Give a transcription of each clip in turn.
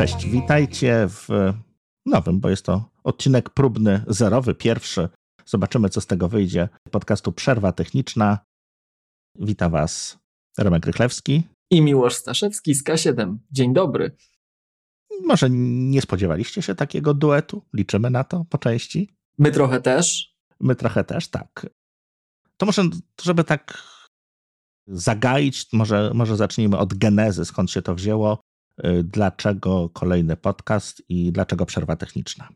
Cześć, witajcie w nowym, bo jest to odcinek próbny, zerowy, pierwszy. Zobaczymy, co z tego wyjdzie. Podcastu Przerwa Techniczna. Witam Was Remek Rychlewski. I Miłosz Staszewski z K7. Dzień dobry. Może nie spodziewaliście się takiego duetu? Liczymy na to po części. My trochę też. My trochę też, tak. To może, żeby tak zagaić, może, może zacznijmy od genezy, skąd się to wzięło, dlaczego kolejny podcast i dlaczego przerwa techniczna.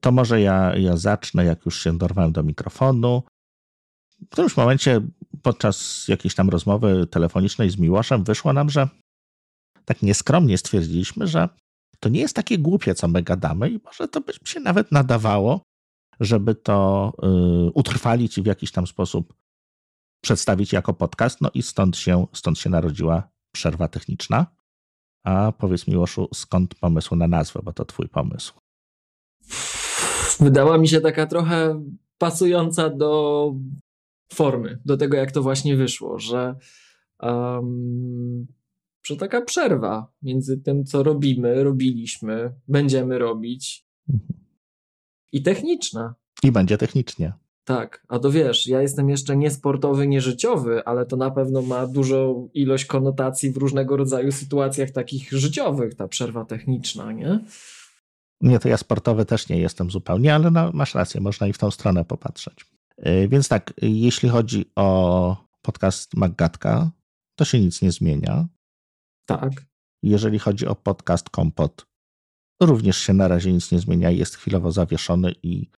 To może ja, ja zacznę, jak już się dorwałem do mikrofonu. W którymś momencie podczas jakiejś tam rozmowy telefonicznej z Miłoszem wyszło nam, że tak nieskromnie stwierdziliśmy, że to nie jest takie głupie, co my gadamy i może to by się nawet nadawało, żeby to y, utrwalić i w jakiś tam sposób przedstawić jako podcast. No i stąd się, stąd się narodziła przerwa techniczna. A powiedz Miłoszu, skąd pomysł na nazwę, bo to twój pomysł. Wydała mi się taka trochę pasująca do formy, do tego jak to właśnie wyszło, że, um, że taka przerwa między tym, co robimy, robiliśmy, będziemy robić i techniczna. I będzie technicznie. Tak, a to wiesz, ja jestem jeszcze niesportowy, nieżyciowy, ale to na pewno ma dużą ilość konotacji w różnego rodzaju sytuacjach takich życiowych, ta przerwa techniczna, nie? Nie, to ja sportowy też nie jestem zupełnie, ale no, masz rację, można i w tą stronę popatrzeć. Yy, więc tak, jeśli chodzi o podcast Maggatka, to się nic nie zmienia. Tak. Jeżeli chodzi o podcast Kompot, również się na razie nic nie zmienia, jest chwilowo zawieszony i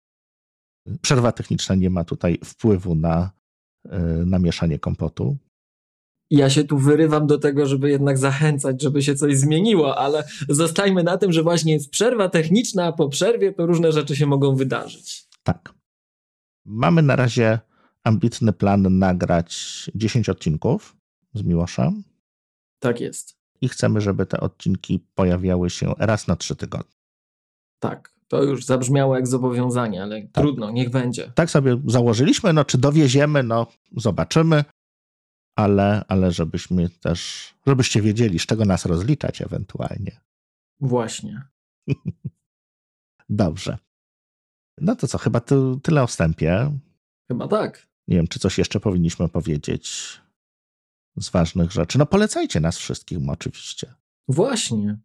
przerwa techniczna nie ma tutaj wpływu na, yy, na mieszanie kompotu. Ja się tu wyrywam do tego, żeby jednak zachęcać, żeby się coś zmieniło, ale zostajmy na tym, że właśnie jest przerwa techniczna, a po przerwie to różne rzeczy się mogą wydarzyć. Tak. Mamy na razie ambitny plan nagrać 10 odcinków z Miłoszem. Tak jest. I chcemy, żeby te odcinki pojawiały się raz na trzy tygodnie. Tak. To już zabrzmiało jak zobowiązanie, ale tak. trudno, niech będzie. Tak sobie założyliśmy, no czy dowieziemy, no zobaczymy, ale, ale żebyśmy też, żebyście wiedzieli, z czego nas rozliczać ewentualnie. Właśnie. Dobrze. No to co, chyba ty, tyle o wstępie. Chyba tak. Nie wiem, czy coś jeszcze powinniśmy powiedzieć z ważnych rzeczy. No polecajcie nas wszystkim oczywiście. Właśnie.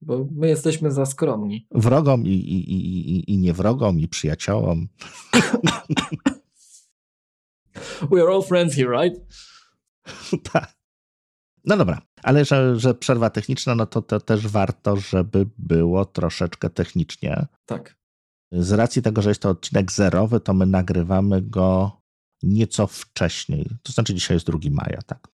Bo my jesteśmy za skromni. Wrogom i, i, i, i nie wrogom, i przyjaciołom. We are all friends here, right? tak. No dobra, ale że, że przerwa techniczna, no to, to też warto, żeby było troszeczkę technicznie. Tak. Z racji tego, że jest to odcinek zerowy, to my nagrywamy go nieco wcześniej. To znaczy dzisiaj jest 2 maja, tak.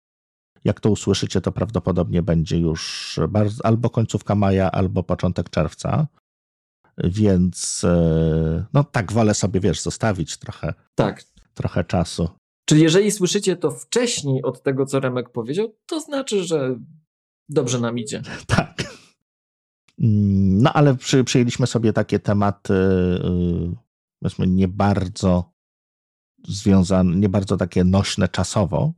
Jak to usłyszycie, to prawdopodobnie będzie już albo końcówka maja, albo początek czerwca. Więc no tak, wolę sobie, wiesz, zostawić trochę, tak. trochę czasu. Czyli jeżeli słyszycie to wcześniej od tego, co Remek powiedział, to znaczy, że dobrze nam idzie. Tak. No ale przy, przyjęliśmy sobie takie tematy, yy, powiedzmy, nie bardzo związane, nie bardzo takie nośne czasowo.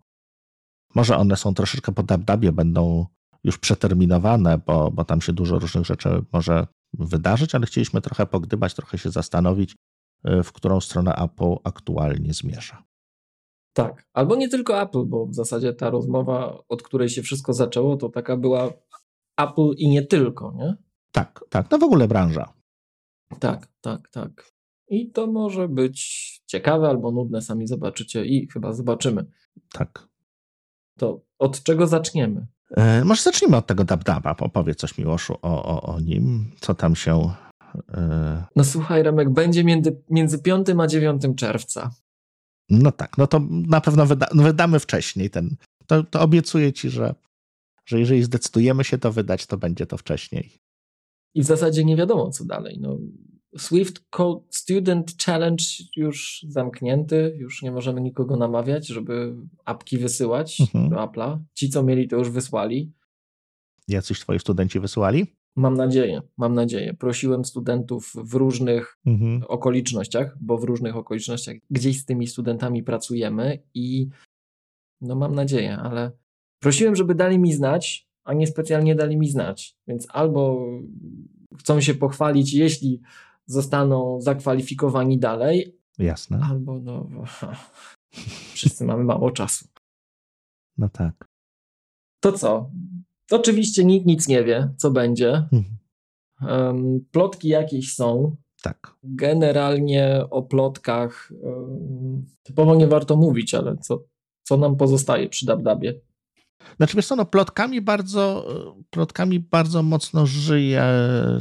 Może one są troszeczkę po dabdabie, będą już przeterminowane, bo, bo tam się dużo różnych rzeczy może wydarzyć, ale chcieliśmy trochę pogdybać, trochę się zastanowić, w którą stronę Apple aktualnie zmierza. Tak, albo nie tylko Apple, bo w zasadzie ta rozmowa, od której się wszystko zaczęło, to taka była Apple i nie tylko, nie? Tak, tak, no w ogóle branża. Tak, tak, tak. I to może być ciekawe albo nudne, sami zobaczycie i chyba zobaczymy. Tak. To od czego zaczniemy? E, może zacznijmy od tego Dabdaba. Opowiedz coś Miłoszu o, o, o nim, co tam się... E... No słuchaj Remek, będzie między, między 5 a 9 czerwca. No tak, no to na pewno wyda, no wydamy wcześniej ten. To, to obiecuję ci, że, że jeżeli zdecydujemy się to wydać, to będzie to wcześniej. I w zasadzie nie wiadomo, co dalej. No, Swift Code Student Challenge już zamknięty, już nie możemy nikogo namawiać, żeby apki wysyłać mhm. do Apple'a. Ci, co mieli, to już wysłali. Jacyś twoi studenci wysłali? Mam nadzieję, mam nadzieję. Prosiłem studentów w różnych mhm. okolicznościach, bo w różnych okolicznościach gdzieś z tymi studentami pracujemy i no mam nadzieję, ale prosiłem, żeby dali mi znać, a nie specjalnie dali mi znać. Więc albo chcą się pochwalić, jeśli zostaną zakwalifikowani dalej. Jasne. Albo no, wszyscy mamy mało czasu. No tak. To co? Oczywiście nikt nic nie wie, co będzie. Um, plotki jakieś są. Tak. Generalnie o plotkach um, typowo nie warto mówić, ale co, co nam pozostaje przy Dabdabie? Znaczy wiesz co, no plotkami bardzo, plotkami bardzo mocno żyje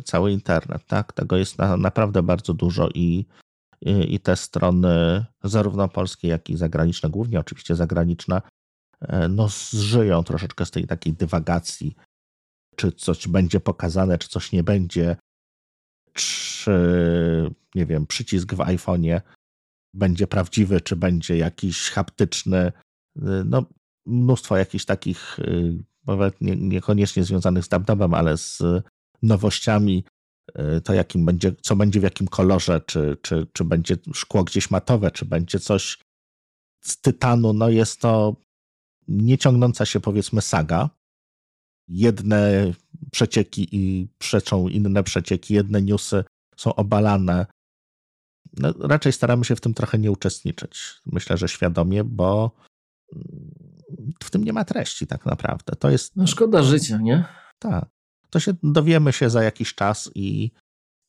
cały internet, tak? Tego jest na, naprawdę bardzo dużo i, i, i, te strony, zarówno polskie, jak i zagraniczne, głównie oczywiście zagraniczne, e, no żyją troszeczkę z tej takiej dywagacji, czy coś będzie pokazane, czy coś nie będzie, czy, nie wiem, przycisk w iPhone'ie będzie prawdziwy, czy będzie jakiś haptyczny. No, mnóstwo jakichś takich, y, nawet nie, niekoniecznie związanych z dubdubem, ale z nowościami, y, to jakim będzie, co będzie w jakim kolorze, czy, czy, czy będzie szkło gdzieś matowe, czy będzie coś z tytanu, no jest to nieciągnąca się powiedzmy saga. Jedne przecieki i przeczą inne przecieki, jedne newsy są obalane. No, raczej staramy się w tym trochę nie uczestniczyć. Myślę, że świadomie, bo w tym nie ma treści tak naprawdę. To jest. No szkoda życia, nie? Tak. To się dowiemy się za jakiś czas i,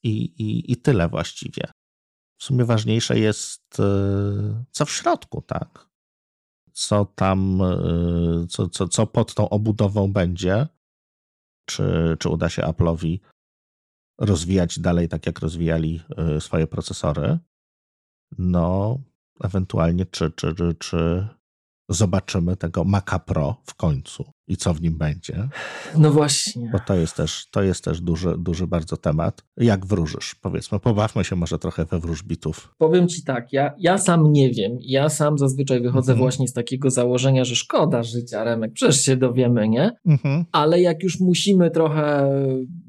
i, i, i tyle właściwie. W sumie ważniejsze jest, e, co w środku, tak? Co tam, e, co, co, co pod tą obudową będzie. Czy, czy uda się Apple'owi rozwijać dalej tak, jak rozwijali e, swoje procesory. No, ewentualnie, czy, czy, czy, czy zobaczymy tego Maca Pro w końcu i co w nim będzie. No właśnie. Bo to jest też, to jest też duży, duży bardzo temat. Jak wróżysz? Powiedzmy, pobawmy się może trochę we wróżbitów. Powiem ci tak, ja, ja sam nie wiem. Ja sam zazwyczaj wychodzę mhm. właśnie z takiego założenia, że szkoda życia, Remek, przecież się dowiemy, nie? Mhm. Ale jak już musimy trochę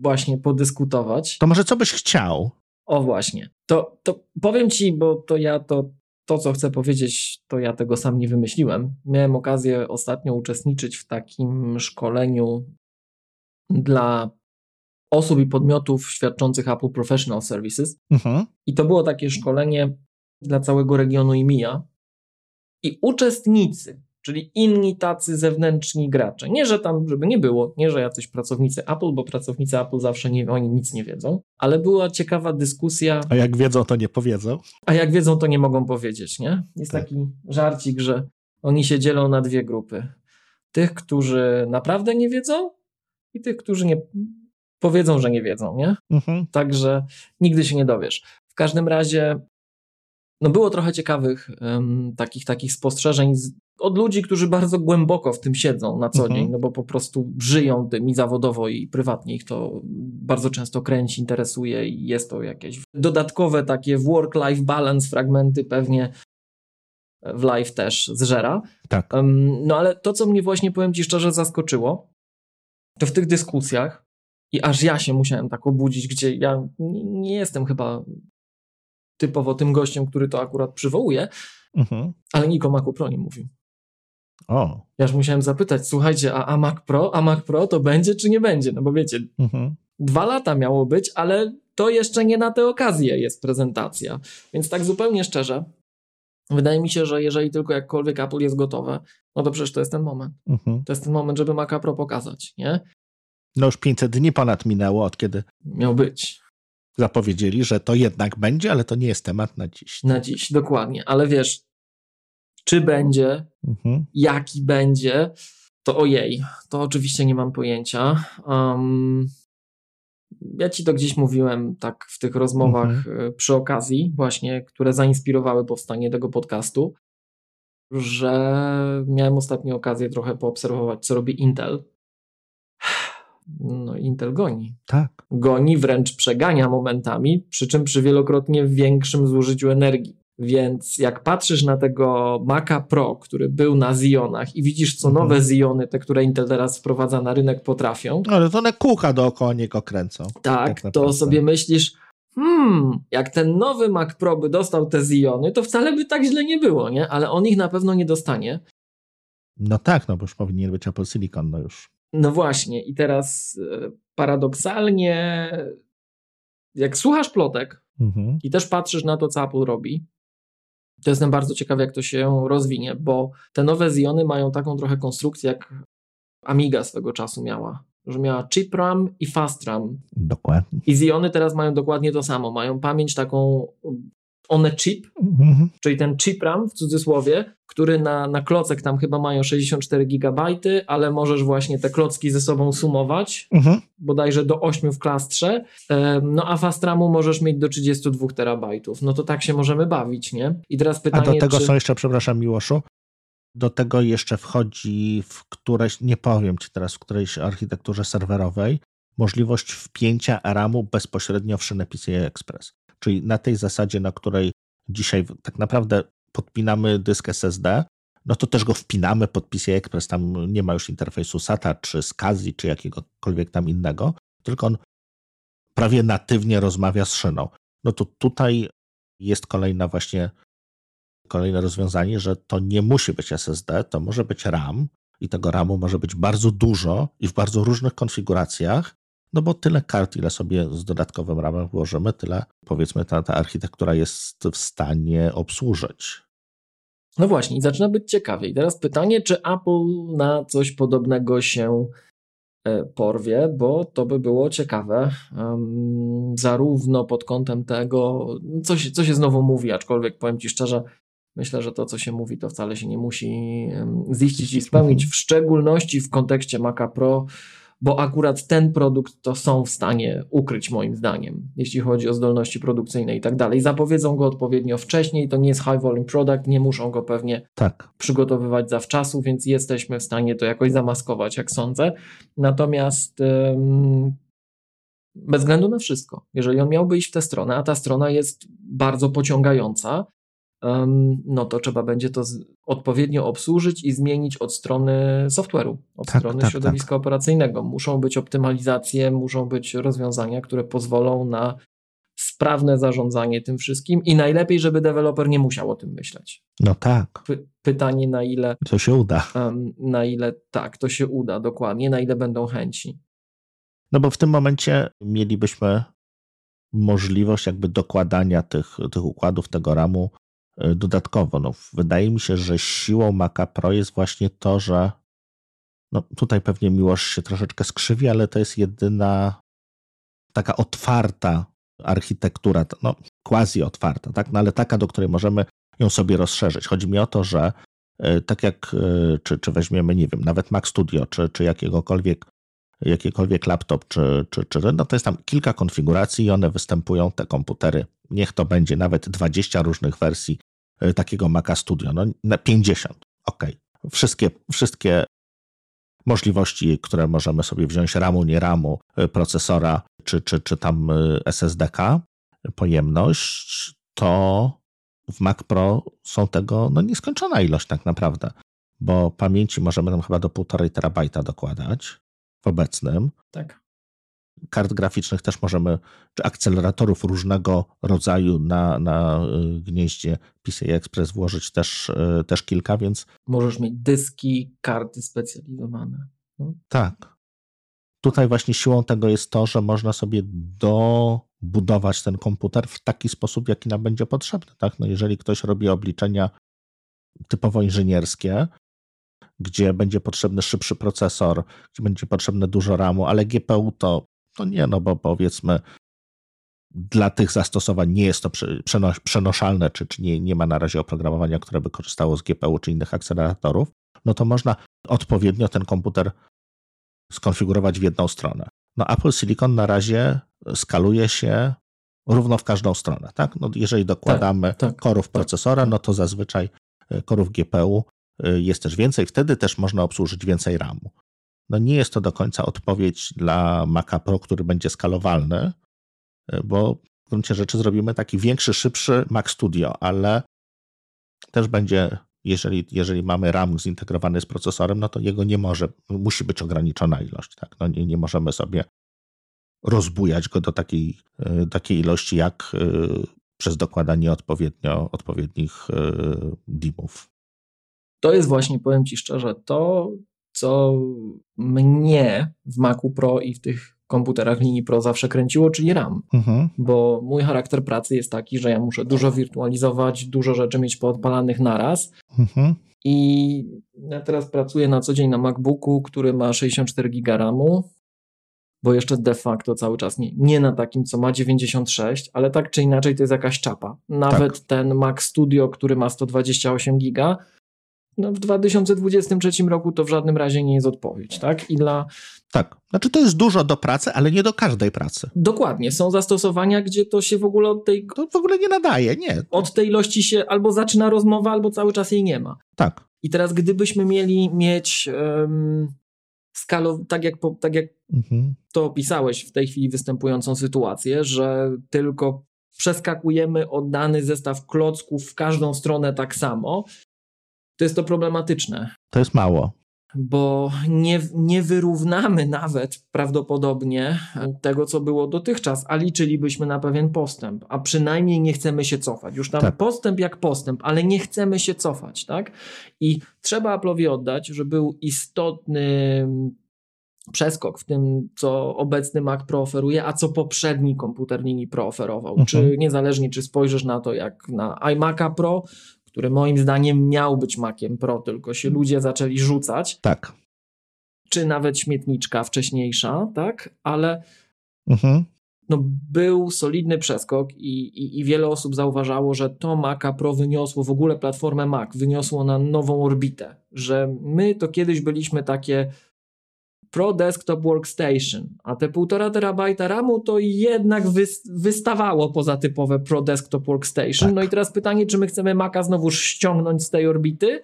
właśnie podyskutować. To może co byś chciał? O właśnie. To, to powiem ci, bo to ja to to, co chcę powiedzieć, to ja tego sam nie wymyśliłem. Miałem okazję ostatnio uczestniczyć w takim szkoleniu dla osób i podmiotów świadczących Apple Professional Services. Mhm. I to było takie szkolenie dla całego regionu IMIA. I uczestnicy czyli inni tacy zewnętrzni gracze. Nie, że tam, żeby nie było, nie, że jacyś pracownicy Apple, bo pracownicy Apple zawsze nie, oni nic nie wiedzą, ale była ciekawa dyskusja. A jak wiedzą, to nie powiedzą. A jak wiedzą, to nie mogą powiedzieć, nie? Jest tak. taki żarcik, że oni się dzielą na dwie grupy. Tych, którzy naprawdę nie wiedzą i tych, którzy nie powiedzą, że nie wiedzą, nie? Mhm. Także nigdy się nie dowiesz. W każdym razie no było trochę ciekawych um, takich, takich spostrzeżeń z, od ludzi, którzy bardzo głęboko w tym siedzą na co mhm. dzień, no bo po prostu żyją tym i zawodowo, i prywatnie ich to bardzo często kręci, interesuje i jest to jakieś dodatkowe takie work-life balance fragmenty pewnie w live też zżera. Tak. No ale to, co mnie właśnie, powiem Ci szczerze, zaskoczyło, to w tych dyskusjach i aż ja się musiałem tak obudzić, gdzie ja nie jestem chyba typowo tym gościem, który to akurat przywołuje, mhm. ale nikt o Macu Pro nie mówił. O. Ja już musiałem zapytać, słuchajcie, a, a Mac Pro, a Mac Pro to będzie czy nie będzie? No bo wiecie, mhm. dwa lata miało być, ale to jeszcze nie na tę okazję jest prezentacja. Więc tak zupełnie szczerze, wydaje mi się, że jeżeli tylko jakkolwiek Apple jest gotowe, no to przecież to jest ten moment. Mhm. To jest ten moment, żeby Mac Pro pokazać, nie? No już 500 dni ponad minęło od kiedy. Miał być zapowiedzieli, że to jednak będzie, ale to nie jest temat na dziś. Na dziś, dokładnie. Ale wiesz, czy będzie, mhm. jaki będzie, to ojej, to oczywiście nie mam pojęcia. Um, ja ci to gdzieś mówiłem tak w tych rozmowach mhm. E, przy okazji, właśnie, które zainspirowały powstanie tego podcastu, że miałem ostatnio okazję trochę poobserwować, co robi Intel no Intel goni. Tak. Goni, wręcz przegania momentami, przy czym przy wielokrotnie większym zużyciu energii. Więc jak patrzysz na tego Maca Pro, który był na Zionach i widzisz, co mhm. nowe Ziony, te, które Intel teraz wprowadza na rynek, potrafią. Ale to one kółka dookoła niego kręcą. Tak, tak to sobie myślisz, hmm, jak ten nowy Mac Pro by dostał te Ziony, to wcale by tak źle nie było, nie? Ale on ich na pewno nie dostanie. No tak, no bo już powinien być Apple Silicon, no już. No właśnie, i teraz e, paradoksalnie, jak słuchasz plotek mhm. i też patrzysz na to, co Apple robi, to jestem bardzo ciekawy, jak to się rozwinie, bo te nowe Ziony mają taką trochę konstrukcję, jak Amiga swego czasu miała, że miała chip RAM i fast RAM. Dokładnie. I Ziony teraz mają dokładnie to samo. Mają pamięć taką one chip, mhm. czyli ten chip RAM w cudzysłowie, który na, na klocek tam chyba mają 64 GB, ale możesz właśnie te klocki ze sobą sumować, mhm. bodajże do 8 w klastrze, no a fast RAMu możesz mieć do 32 terabajtów. No to tak się możemy bawić, nie? I teraz pytanie, A do tego czy... są jeszcze, przepraszam Miłoszu, do tego jeszcze wchodzi w któreś, nie powiem Ci teraz, w którejś architekturze serwerowej, możliwość wpięcia RAMu bezpośrednio w szynę PCI Express. Czyli na tej zasadzie, na której dzisiaj tak naprawdę podpinamy dysk SSD, no to też go wpinamy pod PCI Express. Tam nie ma już interfejsu SATA, czy SCSI, czy jakiegokolwiek tam innego, tylko on prawie natywnie rozmawia z szyną. No to tutaj jest kolejna właśnie kolejne rozwiązanie, że to nie musi być SSD, to może być RAM i tego RAMu może być bardzo dużo i w bardzo różnych konfiguracjach, no bo tyle kart, ile sobie z dodatkowym ramem włożymy, tyle powiedzmy ta, ta architektura jest w stanie obsłużyć. No właśnie, zaczyna być ciekawie. I teraz pytanie, czy Apple na coś podobnego się e, porwie, bo to by było ciekawe, um, zarówno pod kątem tego, co się, co się znowu mówi, aczkolwiek powiem Ci szczerze, myślę, że to, co się mówi, to wcale się nie musi ziścić i spełnić, w szczególności w kontekście Maca Pro, bo akurat ten produkt to są w stanie ukryć moim zdaniem, jeśli chodzi o zdolności produkcyjne i tak dalej. Zapowiedzą go odpowiednio wcześniej, to nie jest high volume product, nie muszą go pewnie tak. przygotowywać zawczasu, więc jesteśmy w stanie to jakoś zamaskować, jak sądzę. Natomiast ym, bez względu na wszystko, jeżeli on miałby iść w tę stronę, a ta strona jest bardzo pociągająca, no to trzeba będzie to odpowiednio obsłużyć i zmienić od strony software'u, od tak, strony tak, środowiska tak. operacyjnego. Muszą być optymalizacje, muszą być rozwiązania, które pozwolą na sprawne zarządzanie tym wszystkim i najlepiej, żeby deweloper nie musiał o tym myśleć. No tak. Py pytanie, na ile. To się uda. Na ile tak, to się uda, dokładnie, na ile będą chęci. No bo w tym momencie mielibyśmy możliwość jakby dokładania tych, tych układów, tego ramu dodatkowo. No, wydaje mi się, że siłą Maca Pro jest właśnie to, że no, tutaj pewnie miłość się troszeczkę skrzywi, ale to jest jedyna taka otwarta architektura, no quasi otwarta, tak? No, ale taka, do której możemy ją sobie rozszerzyć. Chodzi mi o to, że e, tak jak, e, czy, czy weźmiemy, nie wiem, nawet Mac Studio, czy, czy jakiegokolwiek, jakiekolwiek laptop, czy, czy, czy, no to jest tam kilka konfiguracji i one występują, te komputery. Niech to będzie nawet 20 różnych wersji e, takiego Maca Studio, no na 50, ok. Wszystkie, wszystkie możliwości, które możemy sobie wziąć, RAMu, nie RAMu, e, procesora, czy, czy, czy tam e, SSDK, pojemność, to w Mac Pro są tego no, nieskończona ilość tak naprawdę, bo pamięci możemy tam chyba do 1,5 terabajta dokładać obecnym. Tak kart graficznych też możemy, czy akceleratorów różnego rodzaju na, na y, gnieździe PCI Express włożyć też, y, też kilka, więc. Możesz mieć dyski, karty specjalizowane. No. Tak. Tutaj właśnie siłą tego jest to, że można sobie dobudować ten komputer w taki sposób, jaki nam będzie potrzebny. Tak? No jeżeli ktoś robi obliczenia typowo inżynierskie, gdzie będzie potrzebny szybszy procesor, gdzie będzie potrzebne dużo RAMu, ale GPU to no nie, no bo powiedzmy, dla tych zastosowań nie jest to przenoszalne, czy, czy nie, nie ma na razie oprogramowania, które by korzystało z GPU czy innych akceleratorów, no to można odpowiednio ten komputer skonfigurować w jedną stronę. No Apple Silicon na razie skaluje się równo w każdą stronę, tak? No jeżeli dokładamy tak, tak, korów tak, procesora, tak. no to zazwyczaj e, korów GPU jest też więcej, wtedy też można obsłużyć więcej RAMu no nie jest to do końca odpowiedź dla Maca Pro, który będzie skalowalny, bo w gruncie rzeczy zrobimy taki większy, szybszy Mac Studio, ale też będzie, jeżeli, jeżeli mamy RAM zintegrowany z procesorem, no to jego nie może, musi być ograniczona ilość. Tak? No nie, nie możemy sobie rozbujać go do takiej, takiej ilości, jak przez dokładanie odpowiednio, odpowiednich dimów. To jest właśnie, powiem Ci szczerze, to co mnie w Macu Pro i w tych komputerach linii Pro zawsze kręciło, czyli RAM. Mhm. Bo mój charakter pracy jest taki, że ja muszę dużo wirtualizować, dużo rzeczy mieć poodpalanych naraz. Mhm. I ja teraz pracuję na co dzień na MacBooku, który ma 64 GB RAMu, bo jeszcze de facto cały czas nie, nie na takim, co ma 96, ale tak czy inaczej to jest jakaś czapa. Nawet tak. ten Mac Studio, który ma 128 giga, no w 2023 roku to w żadnym razie nie jest odpowiedź, tak? I dla... Tak, znaczy to jest dużo do pracy, ale nie do każdej pracy. Dokładnie, są zastosowania, gdzie to się w ogóle od tej... To w ogóle nie nadaje, nie. Od tej ilości się albo zaczyna rozmowa, albo cały czas jej nie ma. Tak. I teraz gdybyśmy mieli mieć um, skalę, tak jak, po, tak jak mhm. to opisałeś w tej chwili występującą sytuację, że tylko przeskakujemy od dany zestaw klocków w każdą stronę tak samo, to jest to problematyczne. To jest mało. Bo nie, nie wyrównamy nawet prawdopodobnie tego, co było dotychczas, a liczylibyśmy na pewien postęp, a przynajmniej nie chcemy się cofać. Już tam tak. postęp jak postęp, ale nie chcemy się cofać, tak? I trzeba Apple'owi oddać, że był istotny przeskok w tym, co obecny Mac Pro oferuje, a co poprzedni komputer linii Pro oferował. Mhm. Czy niezależnie, czy spojrzysz na to jak na iMac'a Pro, który moim zdaniem miał być Maciem Pro, tylko się ludzie zaczęli rzucać. Tak. Czy nawet śmietniczka wcześniejsza, tak? Ale mhm. no, był solidny przeskok i, i, i, wiele osób zauważało, że to Maca Pro wyniosło w ogóle platformę Mac, wyniosło na nową orbitę, że my to kiedyś byliśmy takie Pro Desktop Workstation, a te 1,5 terabajta RAMu to jednak wystawało poza typowe Pro Desktop Workstation. Tak. No i teraz pytanie, czy my chcemy Maca znowu ściągnąć z tej orbity,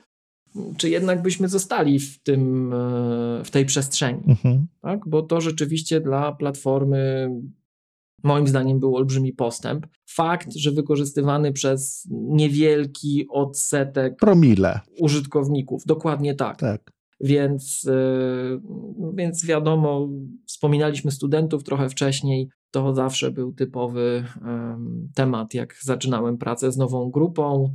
czy jednak byśmy zostali w, tym, e, w tej przestrzeni. Mhm. Tak? Bo to rzeczywiście dla platformy moim zdaniem był olbrzymi postęp. Fakt, że wykorzystywany przez niewielki odsetek promile użytkowników, dokładnie tak. tak. Więc, y, więc wiadomo, wspominaliśmy studentów trochę wcześniej. To zawsze był typowy temat, jak zaczynałem pracę z nową grupą.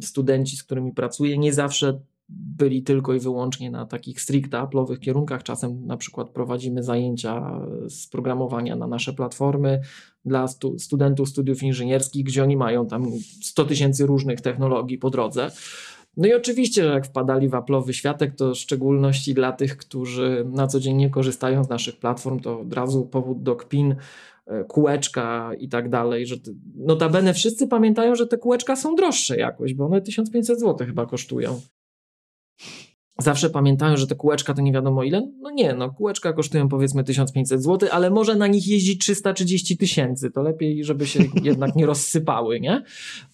Studenci, z którymi pracuję, nie zawsze byli tylko i wyłącznie na takich stricte Apple'owych kierunkach. Czasem na przykład prowadzimy zajęcia z programowania na nasze platformy dla stu studentów studiów inżynierskich, gdzie oni mają tam 100 tysięcy różnych technologii po drodze. No i oczywiście, że jak wpadali w Apple'owy światek, to w szczególności dla tych, którzy na co dzień nie korzystają z naszych platform, to od razu powód do kpin, e, kółeczka i tak dalej, że notabene wszyscy pamiętają, że te kółeczka są droższe jakoś, bo one 1500 zł chyba kosztują. Zawsze pamiętają, że te kółeczka to nie wiadomo ile. No nie, no kółeczka kosztują powiedzmy 1500 zł, ale może na nich jeździć 330 tysięcy. To lepiej, żeby się jednak nie rozsypały, nie?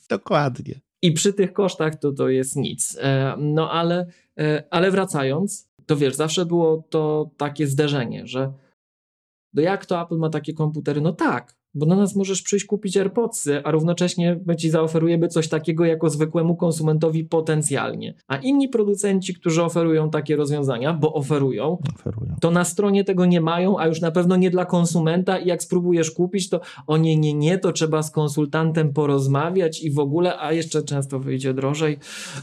Dokładnie. I przy tych kosztach to, to jest nic. E, no ale, e, ale wracając, to wiesz, zawsze było to takie zderzenie, że no jak to Apple ma takie komputery? No tak, bo na nas możesz przyjść kupić AirPodsy, a równocześnie ci zaoferujemy coś takiego jako zwykłemu konsumentowi potencjalnie. A inni producenci, którzy oferują takie rozwiązania, bo oferują, oferują, to na stronie tego nie mają, a już na pewno nie dla konsumenta i jak spróbujesz kupić, to o nie, nie, nie, to trzeba z konsultantem porozmawiać i w ogóle, a jeszcze często wyjdzie drożej.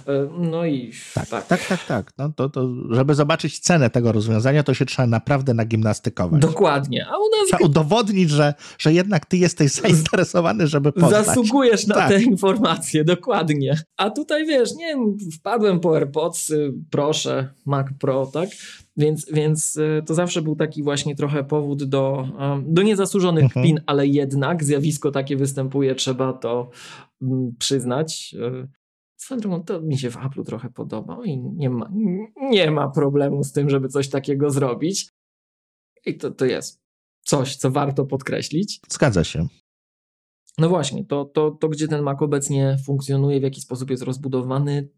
E, no i tak, tak, tak, tak. tak. No to, to, żeby zobaczyć cenę tego rozwiązania, to się trzeba naprawdę nagimnastykować. Dokładnie. A u nas... Trzeba udowodnić, że, że jednak jednak ty jesteś zainteresowany, żeby poznać. Zasługujesz na tak. te informacje, dokładnie. A tutaj wiesz, nie wpadłem po AirPods, proszę, Mac Pro, tak? Więc, więc y, to zawsze był taki właśnie trochę powód do, do niezasłużonych mhm. kpin, ale jednak zjawisko takie występuje, trzeba to mm, przyznać. Y, swoją drogą, to mi się w Apple trochę podoba i nie ma, nie ma problemu z tym, żeby coś takiego zrobić. I to, to jest coś, co warto podkreślić. Zgadza się. No właśnie, to, to, to gdzie ten Mac obecnie funkcjonuje, w jaki sposób jest rozbudowany,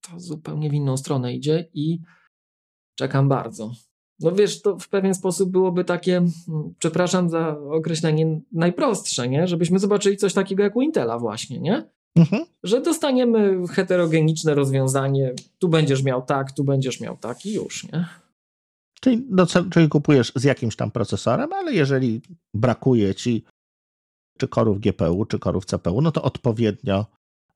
to zupełnie w inną stronę idzie i czekam bardzo. No wiesz, to w pewien sposób byłoby takie, mm, przepraszam za określenie najprostsze, nie? Żebyśmy zobaczyli coś takiego jak u Intela właśnie, nie? Mhm. Że dostaniemy heterogeniczne rozwiązanie, tu będziesz miał tak, tu będziesz miał tak i już, nie? Czyli, no, czyli kupujesz z jakimś tam procesorem, ale jeżeli brakuje ci czy korów GPU, czy korów CPU, no to odpowiednio,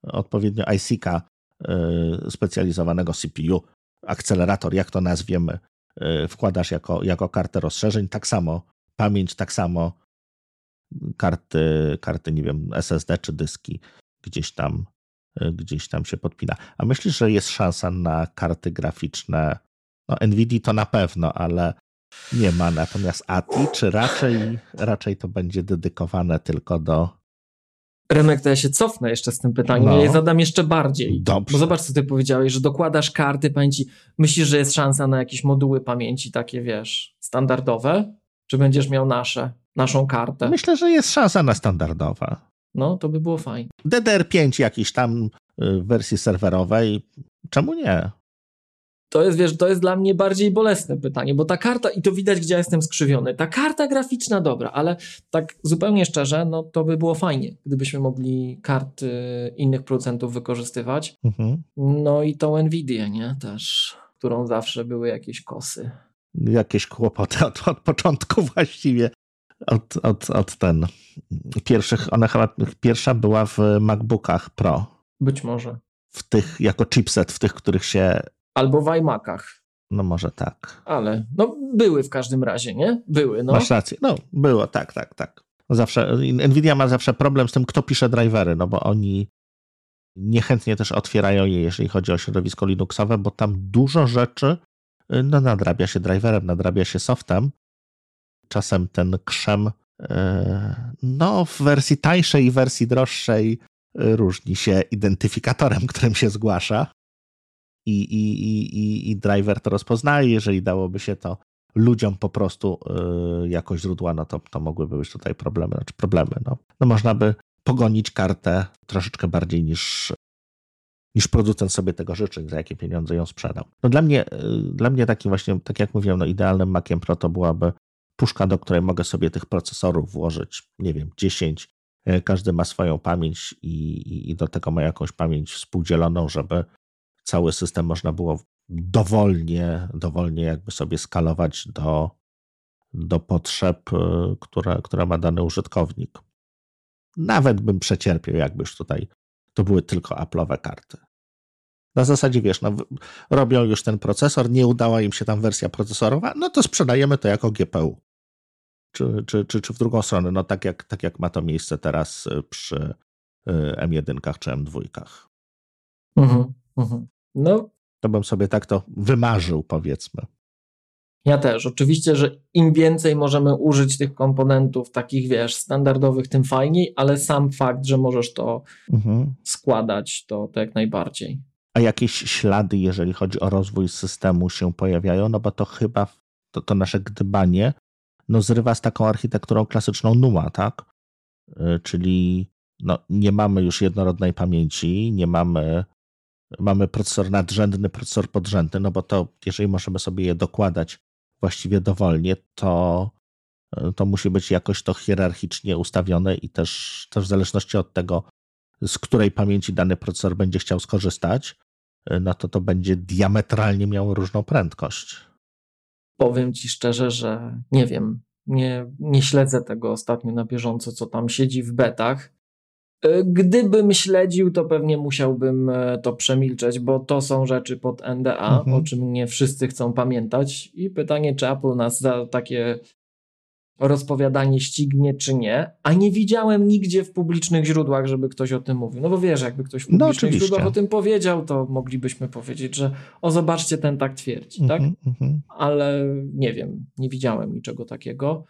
odpowiednio IC-ka yy, specjalizowanego CPU akcelerator, jak to nazwiemy, y, wkładasz jako, jako kartę rozszerzeń, tak samo pamięć, tak samo karty, karty, nie wiem, SSD czy dyski gdzieś tam, y, gdzieś tam się podpina. A myślisz, że jest szansa na karty graficzne? No, NVIDIA to na pewno, ale nie ma. Natomiast ATI, czy raczej, raczej to będzie dedykowane tylko do. Remek, to ja się cofnę jeszcze z tym pytaniem. No. Ja je zadam jeszcze bardziej. Dobrze. Bo zobacz, co ty powiedziałeś, że dokładasz karty pamięci. Myślisz, że jest szansa na jakieś moduły pamięci takie, wiesz, standardowe? Czy będziesz miał nasze, naszą kartę? Myślę, że jest szansa na standardowe. No, to by było fajnie. DDR5 jakiś tam y, w wersji serwerowej. Czemu nie? To jest, wiesz, to jest dla mnie bardziej bolesne pytanie, bo ta karta, i to widać, gdzie ja jestem skrzywiony, ta karta graficzna dobra, ale tak zupełnie szczerze, no to by było fajnie, gdybyśmy mogli karty innych producentów wykorzystywać. Mhm. No i tą Nvidię, nie, też, którą zawsze były jakieś kosy. Jakieś kłopoty od, od początku właściwie. Od, od, od ten pierwszych, ona chyba pierwsza była w MacBookach Pro. Być może. W tych, jako chipset, w tych, których się Albo w iMacach. No może tak. Ale, no były w każdym razie, nie? Były, no. Masz rację, no było, tak, tak, tak. Zawsze, Nvidia ma zawsze problem z tym, kto pisze drivery, no bo oni niechętnie też otwierają je, jeżeli chodzi o środowisko Linuxowe, bo tam dużo rzeczy y, no, nadrabia się driverem, nadrabia się softem. Czasem ten krzem y, no, w wersji tańszej i wersji droższej y, różni się identyfikatorem, którym się zgłasza i, i, i, i driver to rozpoznaje. Jeżeli dałoby się to ludziom po prostu yy, jako źródła, no to, to mogłyby być tutaj problemy. Znaczy problemy, no. no można by pogonić kartę troszeczkę bardziej niż, niż producent sobie tego życzy, za jakie pieniądze ją sprzedał. No dla mnie, yy, dla mnie takim właśnie, tak jak mówiłem, no idealnym Maciem Pro to byłaby puszka, do której mogę sobie tych procesorów włożyć, nie wiem, 10. Yy, każdy ma swoją pamięć i, i do tego ma jakąś pamięć współdzieloną, żeby cały system można było dowolnie, dowolnie jakby sobie skalować do, do potrzeb, y, które, które ma dany użytkownik. Nawet bym przecierpiał, jakbyś tutaj to były tylko Apple'owe karty. Na zasadzie, wiesz, no, robią już ten procesor, nie udała im się tam wersja procesorowa, no to sprzedajemy to jako GPU. Czy, czy, czy, czy w drugą stronę, no tak jak, tak jak ma to miejsce teraz y, przy y, M1 czy M2. Mhm, mhm. No. To bym sobie tak to wymarzył, powiedzmy. Ja też. Oczywiście, że im więcej możemy użyć tych komponentów takich, wiesz, standardowych, tym fajniej, ale sam fakt, że możesz to mhm. składać, to, to jak najbardziej. A jakieś ślady, jeżeli chodzi o rozwój systemu, się pojawiają? No bo to chyba to, to nasze gdybanie no, zrywa z taką architekturą klasyczną NUMA, tak? Y, czyli no, nie mamy już jednorodnej pamięci, nie mamy mamy procesor nadrzędny, procesor podrzędny, no bo to jeżeli możemy sobie je dokładać właściwie dowolnie, to, to musi być jakoś to hierarchicznie ustawione i też, też w zależności od tego, z której pamięci dany procesor będzie chciał skorzystać, no to to będzie diametralnie miało różną prędkość. Powiem ci szczerze, że nie wiem, nie, nie śledzę tego ostatnio na bieżąco, co tam siedzi w betach. E, gdybym śledził, to pewnie musiałbym e, to przemilczeć, bo to są rzeczy pod NDA, mhm. o czym nie wszyscy chcą pamiętać. I pytanie, czy Apple nas za takie rozpowiadanie ścignie, czy nie. A nie widziałem nigdzie w publicznych źródłach, żeby ktoś o tym mówił. No bo wiesz, jakby ktoś w no, publicznych no, źródłach o tym powiedział, to moglibyśmy powiedzieć, że o zobaczcie, ten tak twierdzi, tak? mhm, tak? Ale nie wiem, nie widziałem niczego takiego.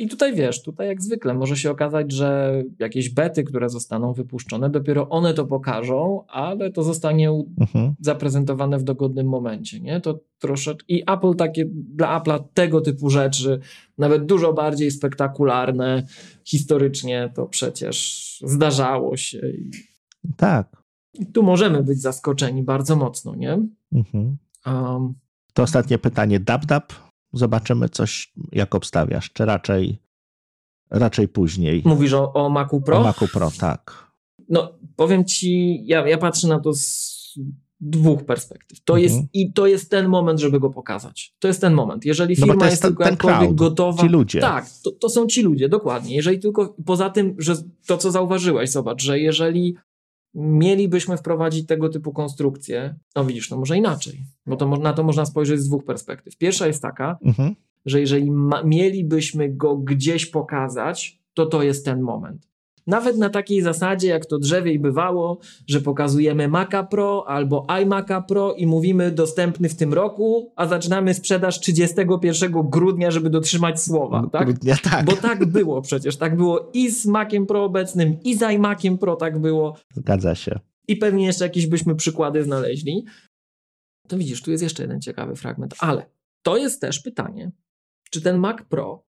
I tutaj wiesz, tutaj jak zwykle może się okazać, że jakieś bety, które zostaną wypuszczone, dopiero one to pokażą, ale to zostanie mhm. zaprezentowane w dogodnym momencie, nie? To troszeczkę i Apple takie dla Apple'a tego typu rzeczy, nawet dużo bardziej spektakularne historycznie to przecież zdarzało się. Tak. I tu możemy być zaskoczeni bardzo mocno, nie? Mhm. Um, to ostatnie pytanie. DabDab zobaczymy coś, jak obstawiasz, czy raczej, raczej później. Mówisz o, o Macu Pro? O Macu Pro, tak. No, powiem ci, ja, ja patrzę na to z dwóch perspektyw. To mhm. jest, I to jest ten moment, żeby go pokazać. To jest ten moment. Jeżeli no firma no jest, jest tylko jakkolwiek gotowa. Ci ludzie. Tak, to, to są ci ludzie, dokładnie. Jeżeli tylko poza tym, że to co zauważyłeś, zobacz, że jeżeli mielibyśmy wprowadzić tego typu konstrukcje, no widzisz, no może inaczej, bo to, na to można spojrzeć z dwóch perspektyw. Pierwsza jest taka, mhm. że jeżeli ma, mielibyśmy go gdzieś pokazać, to to jest ten moment. Nawet na takiej zasadzie, jak to drzewiej bywało, że pokazujemy Maca Pro albo iMaca Pro i mówimy dostępny w tym roku, a zaczynamy sprzedaż 31 grudnia, żeby dotrzymać słowa. Tak? Grudnia, tak. Bo tak było przecież. Tak było i z Maciem Pro obecnym, i z iMaciem Pro tak było. Zgadza się. I pewnie jeszcze jakieś byśmy przykłady znaleźli. To widzisz, tu jest jeszcze jeden ciekawy fragment, ale to jest też pytanie, czy ten Mac Pro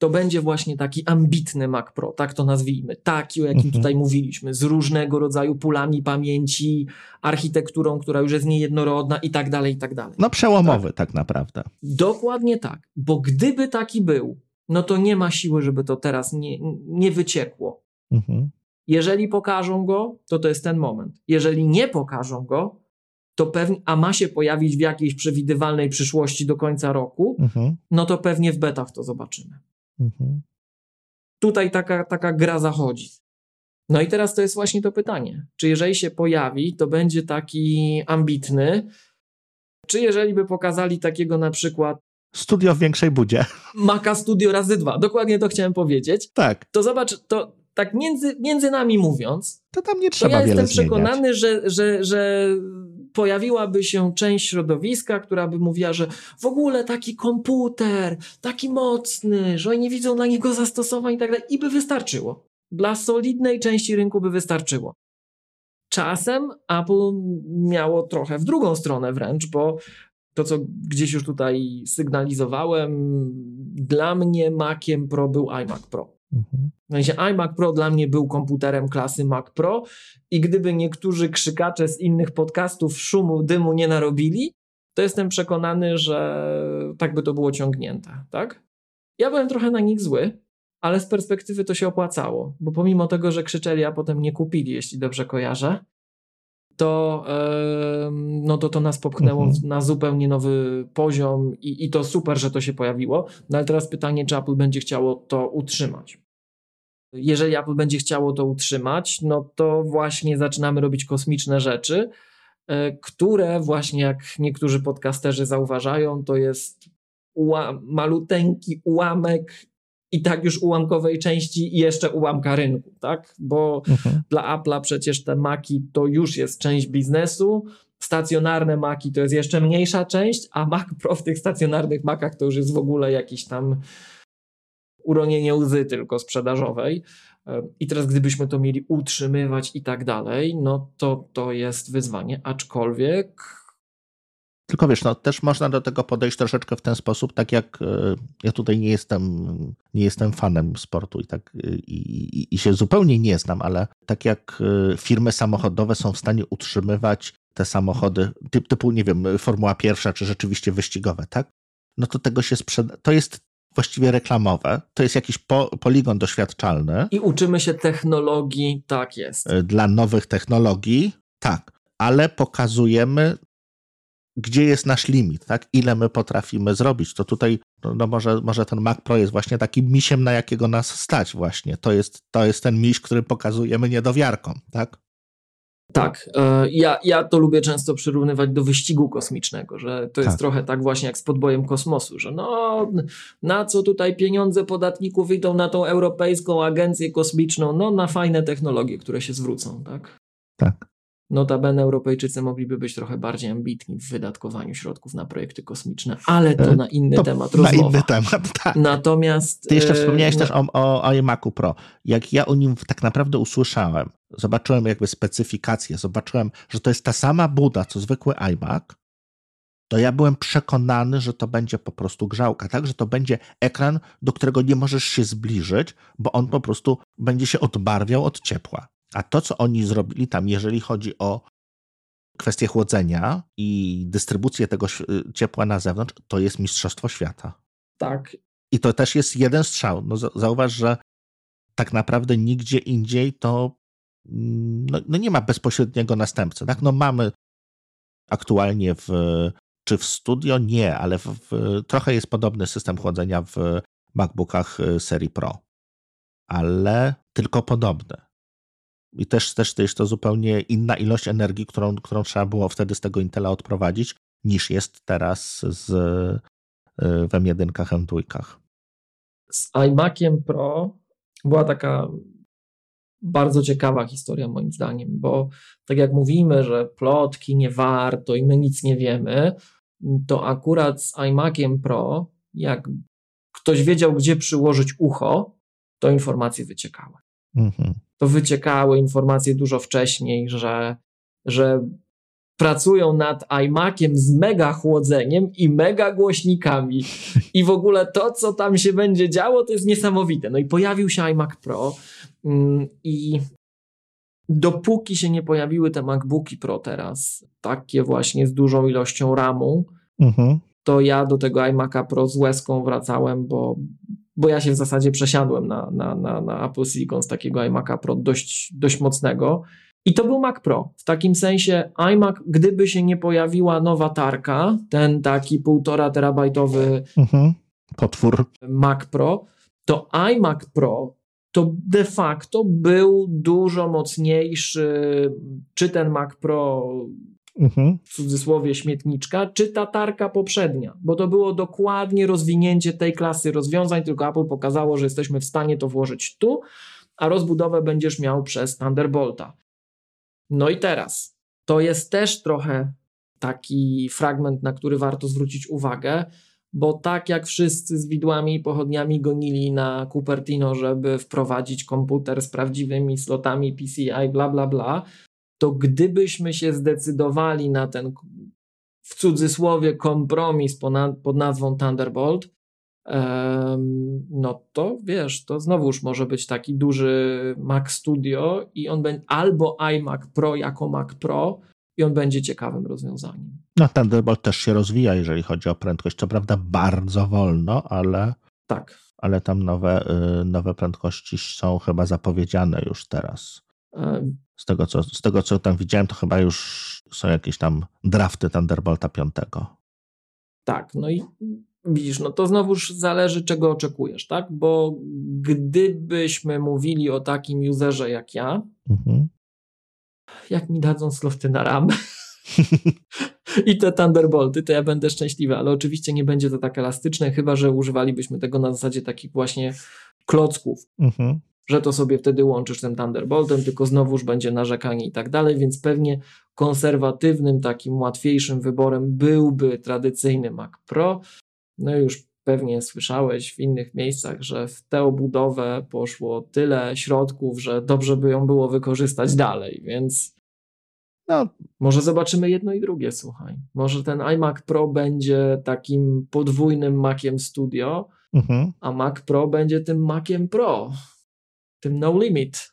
to będzie właśnie taki ambitny Mac Pro, tak to nazwijmy, taki o jakim mhm. tutaj mówiliśmy, z różnego rodzaju pulami pamięci, architekturą, która już jest niejednorodna i tak dalej, i tak dalej. No przełomowy tak, tak naprawdę. Dokładnie tak, bo gdyby taki był, no to nie ma siły, żeby to teraz nie, nie wyciekło. Mhm. Jeżeli pokażą go, to to jest ten moment. Jeżeli nie pokażą go, to pewnie, a ma się pojawić w jakiejś przewidywalnej przyszłości do końca roku, mhm. no to pewnie w betach to zobaczymy. Mhm. Tutaj taka, taka gra zachodzi. No i teraz to jest właśnie to pytanie. Czy jeżeli się pojawi, to będzie taki ambitny, czy jeżeli by pokazali takiego na przykład Studio w większej budzie. Maka Studio razy dwa. Dokładnie to chciałem powiedzieć. Tak. To zobacz, to tak między, między nami mówiąc, to tam nie trzeba to ja wiele jestem przekonany, że, że, że pojawiłaby się część środowiska, która by mówiła, że w ogóle taki komputer, taki mocny, że oni nie widzą dla niego zastosowań i tak dalej, i by wystarczyło. Dla solidnej części rynku by wystarczyło. Czasem Apple miało trochę w drugą stronę wręcz, bo to, co gdzieś już tutaj sygnalizowałem, dla mnie Maciem Pro był iMac Pro. Mhm. W sensie iMac Pro dla mnie był komputerem klasy Mac Pro i gdyby niektórzy krzykacze z innych podcastów szumu, dymu nie narobili, to jestem przekonany, że tak by to było ciągnięte, tak? Ja byłem trochę na nich zły, ale z perspektywy to się opłacało, bo pomimo tego, że krzyczeli, a potem nie kupili, jeśli dobrze kojarzę, to, no to to nas popchnęło mhm. na zupełnie nowy poziom i, i to super, że to się pojawiło. No ale teraz pytanie, czy Apple będzie chciało to utrzymać. Jeżeli Apple będzie chciało to utrzymać, no to właśnie zaczynamy robić kosmiczne rzeczy, yy, które właśnie jak niektórzy podcasterzy zauważają, to jest uła maluteńki ułamek i tak już ułamkowej części i jeszcze ułamka rynku, tak? Bo mhm. dla Apple'a przecież te Maki to już jest część biznesu, stacjonarne Maki to jest jeszcze mniejsza część, a Mac Pro w tych stacjonarnych Macach to już jest w ogóle jakiś tam uronienie łzy tylko sprzedażowej. I teraz gdybyśmy to mieli utrzymywać i tak dalej, no to to jest wyzwanie, aczkolwiek tylko wiesz, no też można do tego podejść troszeczkę w ten sposób, tak jak e, ja tutaj nie jestem, nie jestem fanem sportu i tak e, i, i, i się zupełnie nie znam, ale tak jak e, firmy samochodowe są w stanie utrzymywać te samochody typ, typu, nie wiem, Formuła pierwsza, czy rzeczywiście wyścigowe, tak? No to tego się sprzeda. To jest właściwie reklamowe. To jest jakiś po, poligon doświadczalny. I uczymy się technologii, tak jest. Dla nowych technologii, tak. Ale pokazujemy gdzie jest nasz limit, tak? Ile my potrafimy zrobić. To tutaj, no, no może, może ten Mac Pro jest właśnie takim misiem, na jakiego nas stać właśnie. To jest, to jest ten miś, który pokazujemy niedowiarkom, tak? Tak, e, ja, ja to lubię często przyrównywać do wyścigu kosmicznego, że to jest tak. trochę tak właśnie jak z podbojem kosmosu, że no na co tutaj pieniądze podatników idą na tą europejską agencję kosmiczną, no na fajne technologie, które się zwrócą, tak? Tak. Notabene Europejczycy mogliby być trochę bardziej ambitni w wydatkowaniu środków na projekty kosmiczne, ale to e, na inny to temat Na inny temat, tak. Natomiast... Ty jeszcze e, wspomniałeś no... też o, o iMacu Pro. Jak ja o nim tak naprawdę usłyszałem, zobaczyłem jakby specyfikację, zobaczyłem, że to jest ta sama buda, co zwykły iMac, to ja byłem przekonany, że to będzie po prostu grzałka, tak? Że to będzie ekran, do którego nie możesz się zbliżyć, bo on po prostu będzie się odbarwiał od ciepła. A to, co oni zrobili tam, jeżeli chodzi o kwestię chłodzenia i dystrybucję tego ciepła na zewnątrz, to jest mistrzostwo świata. Tak. I to też jest jeden strzał. No, zauważ, że tak naprawdę nigdzie indziej to mm, no, no nie ma bezpośredniego następcy. Tak? No mamy aktualnie w, czy w studio? Nie, ale w, w, trochę jest podobny system chłodzenia w MacBookach y, serii Pro, ale tylko podobny. I też, też, też to zupełnie inna ilość energii, którą, którą trzeba było wtedy z tego Intela odprowadzić, niż jest teraz z, w M1 M2. Z iMaciem Pro była taka bardzo ciekawa historia moim zdaniem, bo tak jak mówimy, że plotki nie warto i my nic nie wiemy, to akurat z iMaciem Pro, jak ktoś wiedział, gdzie przyłożyć ucho, to informacje wyciekały. Mhm. To wyciekały informacje dużo wcześniej, że, że pracują nad iMaciem z mega chłodzeniem i mega głośnikami. I w ogóle to, co tam się będzie działo, to jest niesamowite. No i pojawił się iMac Pro mm, i dopóki się nie pojawiły te MacBooki Pro teraz, takie właśnie z dużą ilością RAMu, mhm. to ja do tego iMac'a Pro z łezką wracałem, bo, bo ja się w zasadzie przesiadłem na, na, na, na Apple Silicon z takiego iMac'a Pro dość, dość mocnego. I to był Mac Pro. W takim sensie iMac, gdyby się nie pojawiła nowa tarka, ten taki półtora terabajtowy mhm. potwór Mac Pro, to iMac Pro to de facto był dużo mocniejszy, czy ten Mac Pro mhm. w cudzysłowie śmietniczka, czy ta tarka poprzednia, bo to było dokładnie rozwinięcie tej klasy rozwiązań, tylko Apple pokazało, że jesteśmy w stanie to włożyć tu, a rozbudowę będziesz miał przez Thunderbolta. No i teraz, to jest też trochę taki fragment, na który warto zwrócić uwagę, bo tak jak wszyscy z widłami i pochodniami gonili na Cupertino, żeby wprowadzić komputer z prawdziwymi slotami PCI, bla, bla, bla, to gdybyśmy się zdecydowali na ten w cudzysłowie kompromis pod nazwą Thunderbolt, no to wiesz, to znowuż może być taki duży Mac Studio i on będzie albo iMac Pro jako Mac Pro i on będzie ciekawym rozwiązaniem. No Thunderbolt też się rozwija, jeżeli chodzi o prędkość. Co prawda bardzo wolno, ale tak. Ale tam nowe, y, nowe prędkości są chyba zapowiedziane już teraz. Z tego, co, z tego, co tam widziałem, to chyba już są jakieś tam drafty Thunderbolta 5. Tak, no i widzisz, no to znowuż zależy, czego oczekujesz, tak? Bo gdybyśmy mówili o takim userze jak ja, mhm. jak mi dadzą slofty na RAM i te Thunderbolty, to ja będę szczęśliwy, ale oczywiście nie będzie to tak elastyczne, chyba że używalibyśmy tego na zasadzie takich właśnie klocków. Mhm że to sobie wtedy łączysz tym Thunderboltem, tylko znowuż będzie narzekanie i tak dalej, więc pewnie konserwatywnym, takim łatwiejszym wyborem byłby tradycyjny Mac Pro. No już pewnie słyszałeś w innych miejscach, że w tę obudowę poszło tyle środków, że dobrze by ją było wykorzystać dalej, więc no, może zobaczymy jedno i drugie, słuchaj. Może ten iMac Pro będzie takim podwójnym Maciem Studio, mhm. a Mac Pro będzie tym Maciem Pro tym no limit.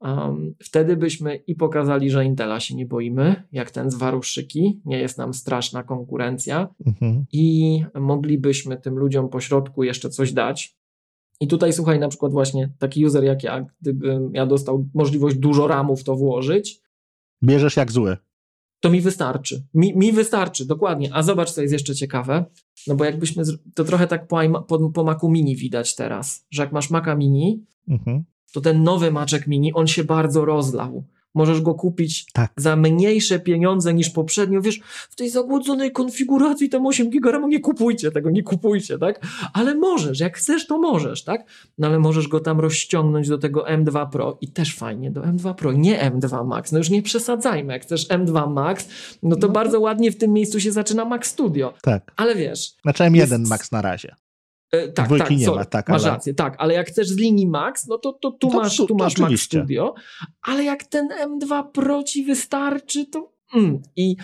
Um, wtedy byśmy i pokazali, że Intela się nie boimy, jak ten z Waruszyki, nie jest nam straszna konkurencja mhm. i moglibyśmy tym ludziom po środku jeszcze coś dać. I tutaj słuchaj, na przykład właśnie taki user jak ja, gdybym ja dostał możliwość dużo ramów to włożyć. Bierzesz jak zły. To mi wystarczy. Mi, mi wystarczy, dokładnie. A zobacz, co jest jeszcze ciekawe. No bo jakbyśmy, to trochę tak po, po, po Macu Mini widać teraz, że jak masz Maca Mini, mhm. to ten nowy Maczek Mini, on się bardzo rozlał. Możesz go kupić tak. za mniejsze pieniądze niż poprzednio. Wiesz, w tej zagłodzonej konfiguracji tam 8 GB nie kupujcie tego, nie kupujcie, tak? Ale możesz, jak chcesz, to możesz, tak? No ale możesz go tam rozciągnąć do tego M2 Pro i też fajnie, do M2 Pro, nie M2 Max. No już nie przesadzajmy, jak chcesz M2 Max, no to no. bardzo ładnie w tym miejscu się zaczyna Max Studio. Tak. Ale wiesz... Znaczy M1 jest... Max na razie. E, tak, tak, nie sorry, ma, tak, masz ale... rację, tak, ale jak chcesz z linii Max, no to, to tu no masz, tu masz Max Studio, ale jak ten M2 Pro ci wystarczy, to mm. i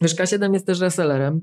wiesz, K7 jest też resellerem,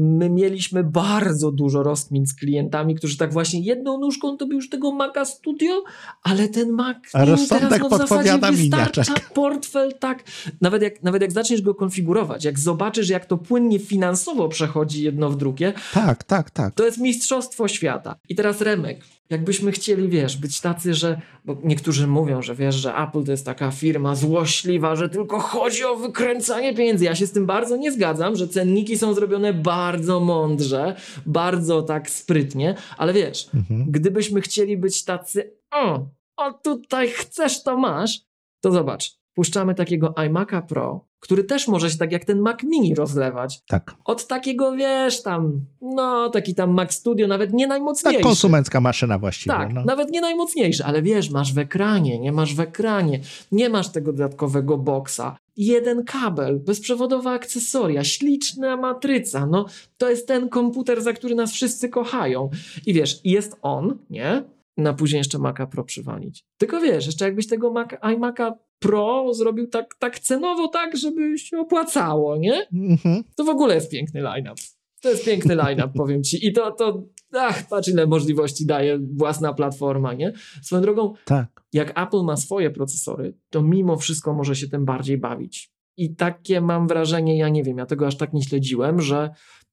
my mieliśmy bardzo dużo rozkmin z klientami, którzy tak właśnie jedną nóżką to by już tego Maca Studio, ale ten Mac Mini teraz no w zasadzie wystarcza portfel, tak. Nawet jak, nawet jak zaczniesz go konfigurować, jak zobaczysz jak to płynnie finansowo przechodzi jedno w drugie, tak, tak, tak. to jest mistrzostwo świata. I teraz Remek, Jakbyśmy chcieli, wiesz, być tacy, że. Bo niektórzy mówią, że wiesz, że Apple to jest taka firma złośliwa, że tylko chodzi o wykręcanie pieniędzy. Ja się z tym bardzo nie zgadzam, że cenniki są zrobione bardzo mądrze, bardzo tak sprytnie, ale wiesz, mhm. gdybyśmy chcieli być tacy. O, o tutaj chcesz, to masz, to zobacz, puszczamy takiego iMac'a Pro, który też może się tak jak ten Mac Mini rozlewać. Tak. Od takiego, wiesz, tam, no, taki tam Mac Studio, nawet nie najmocniejszy. Tak, konsumencka maszyna właściwie. Tak, no. nawet nie najmocniejszy, ale wiesz, masz w ekranie, nie masz w ekranie, nie masz tego dodatkowego boksa, jeden kabel, bezprzewodowe akcesoria, śliczna matryca, no to jest ten komputer, za który nas wszyscy kochają. I wiesz, jest on, nie? Na później jeszcze Maca Pro przywalić. Tylko wiesz, jeszcze jakbyś tego Mac, iMac'a Pro zrobił tak, tak cenowo, tak, żeby się opłacało, nie? Mhm. To w ogóle jest piękny line-up. To jest piękny line-up, powiem ci. I to, to, ach, patrz ile możliwości daje własna platforma, nie? Swoją drogą, Tak. jak Apple ma swoje procesory, to mimo wszystko może się tym bardziej bawić. I takie mam wrażenie, ja nie wiem, ja tego aż tak nie śledziłem, że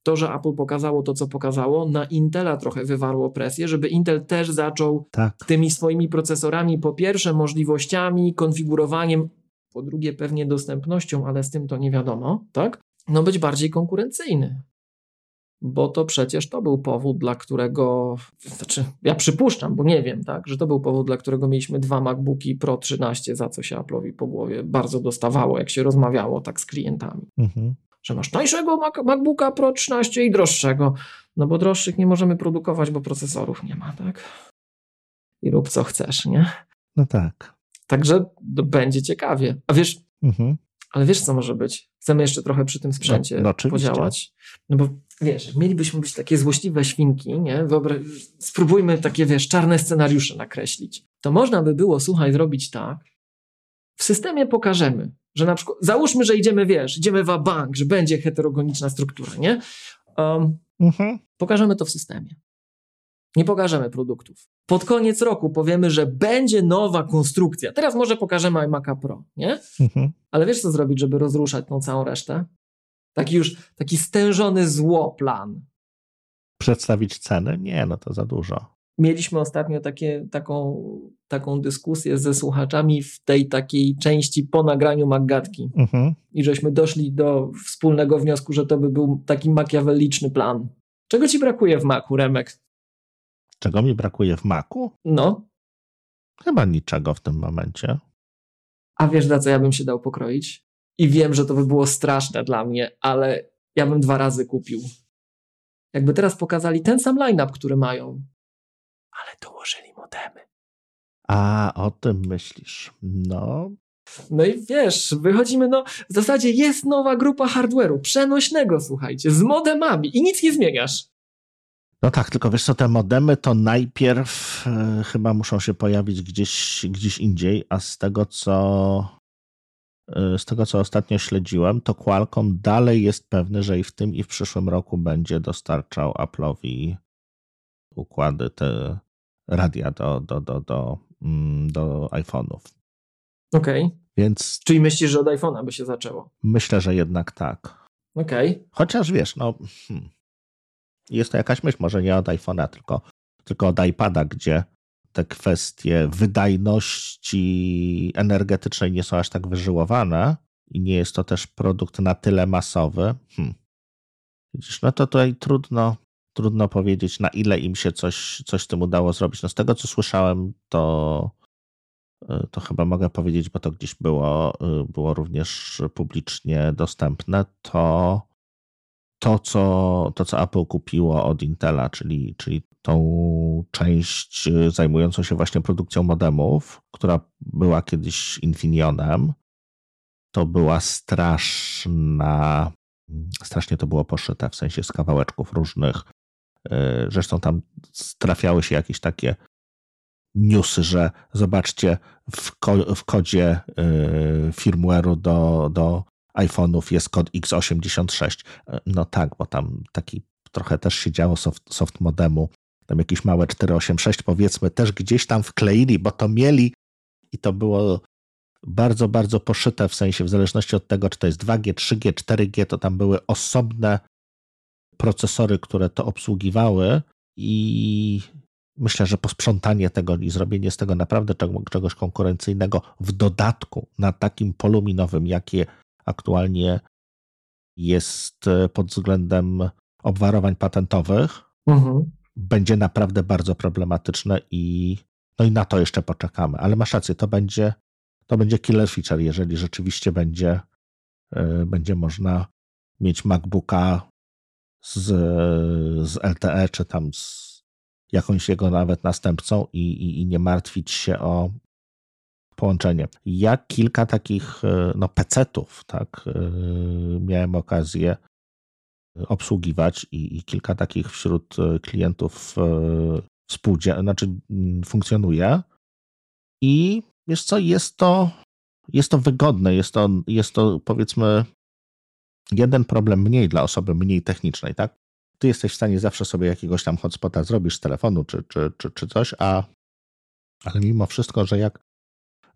to, że Apple pokazało to, co pokazało, na Intela trochę wywarło presję, żeby Intel też zaczął Tak. tymi swoimi procesorami, po pierwsze możliwościami, konfigurowaniem, po drugie pewnie dostępnością, ale z tym to nie wiadomo, tak? No być bardziej konkurencyjny. Bo to przecież to był powód, dla którego, znaczy ja przypuszczam, bo nie wiem, tak, że to był powód, dla którego mieliśmy dwa MacBooki Pro 13, za co się Apple'owi po głowie bardzo dostawało, jak się rozmawiało tak z klientami. Mhm. Że masz tańszego Mac MacBooka Pro 13 i droższego. No bo droższych nie możemy produkować, bo procesorów nie ma, tak? I rób co chcesz, nie? No tak. Także będzie ciekawie. A wiesz, Mhm. ale wiesz co może być? Chcemy jeszcze trochę przy tym sprzęcie No, no podziałać. No bo wiesz, mielibyśmy być takie złośliwe świnki, nie? Spróbujmy takie, wiesz, czarne scenariusze nakreślić. To można by było, słuchaj, zrobić tak. W systemie pokażemy, że na przykład, załóżmy, że idziemy, wiesz, idziemy w bank, że będzie heterogeniczna struktura, nie? Um, Mhm. Pokażemy to w systemie. Nie pokażemy produktów. Pod koniec roku powiemy, że będzie nowa konstrukcja. Teraz może pokażemy iMac'a Pro, nie? Mhm. Ale wiesz, co zrobić, żeby rozruszać tą całą resztę? Taki już, taki stężony zło plan. Przedstawić ceny? Nie, no to za dużo. Mieliśmy ostatnio takie, taką, taką dyskusję ze słuchaczami w tej takiej części po nagraniu Maggatki. Mhm. I żeśmy doszli do wspólnego wniosku, że to by był taki makiaweliczny plan. Czego ci brakuje w Macu, Remek? Czego mi brakuje w Macu? No, Chyba niczego w tym momencie. A wiesz, na co ja bym się dał pokroić? I wiem, że to by było straszne dla mnie, ale ja bym dwa razy kupił. Jakby teraz pokazali ten sam line-up, który mają, ale dołożyli modemy. A o tym myślisz? No, No i wiesz, wychodzimy, no w zasadzie jest nowa grupa hardware'u, przenośnego, słuchajcie, z modemami i nic nie zmieniasz. no tak, tylko wiesz co, te modemy to najpierw e, chyba muszą się pojawić gdzieś, gdzieś indziej, a z tego co e, z tego co ostatnio śledziłem, to Qualcomm dalej jest pewny, że i w tym i w przyszłym roku będzie dostarczał Apple'owi układy te radia do, do, do, do, mm, do iPhone'ów. Okej, Więc czyli myślisz, że od iPhone'a by się zaczęło? myślę, że jednak tak. Okej, Chociaż wiesz, no hmm, jest to jakaś myśl, może nie od iPhone'a, tylko, tylko od iPada, gdzie te kwestie wydajności energetycznej nie są aż tak wyżyłowane i nie jest to też produkt na tyle masowy. Hmm. Widzisz, no to tutaj trudno, trudno powiedzieć, na ile im się coś, coś z tym udało zrobić. No z tego, co słyszałem, to, y, to chyba mogę powiedzieć, bo to gdzieś było, y, było również publicznie dostępne, to to, co, to, co Apple kupiło od Intela, czyli, czyli tą część y, zajmującą się właśnie produkcją modemów, która była kiedyś Infinionem, to była straszna, strasznie to było poszyte, w sensie z kawałeczków różnych. Y, Zresztą tam trafiały się jakieś takie newsy, że zobaczcie, w, ko- w kodzie y, firmware'u do, do iPhone'ów jest kod x86. No tak, bo tam taki trochę też się działo soft, soft modemu. Tam jakieś małe 486 powiedzmy też gdzieś tam wkleili, bo to mieli i to było bardzo, bardzo poszyte w sensie w zależności od tego, czy to jest 2G, 3G, 4G, to tam były osobne procesory, które to obsługiwały i myślę, że posprzątanie tego i zrobienie z tego naprawdę czego- czegoś konkurencyjnego w dodatku na takim polu minowym, jakie aktualnie jest e, pod względem obwarowań patentowych, mhm. będzie naprawdę bardzo problematyczne i No i na to jeszcze poczekamy, ale masz rację, to będzie, to będzie killer feature, jeżeli rzeczywiście będzie, yy, będzie można mieć MacBooka z, z LTE, czy tam z jakąś jego nawet następcą i, i, i nie martwić się o połączenie. Ja kilka takich e, no, PC-ów tak, e, miałem okazję obsługiwać i, i kilka takich wśród e, klientów współdzia- znaczy mm, funkcjonuje i wiesz co, jest to, jest to wygodne, jest to, jest to powiedzmy jeden problem mniej dla osoby mniej technicznej, tak? Ty jesteś w stanie zawsze sobie jakiegoś tam hotspota zrobisz z telefonu czy, czy, czy, czy coś, a ale mimo wszystko, że jak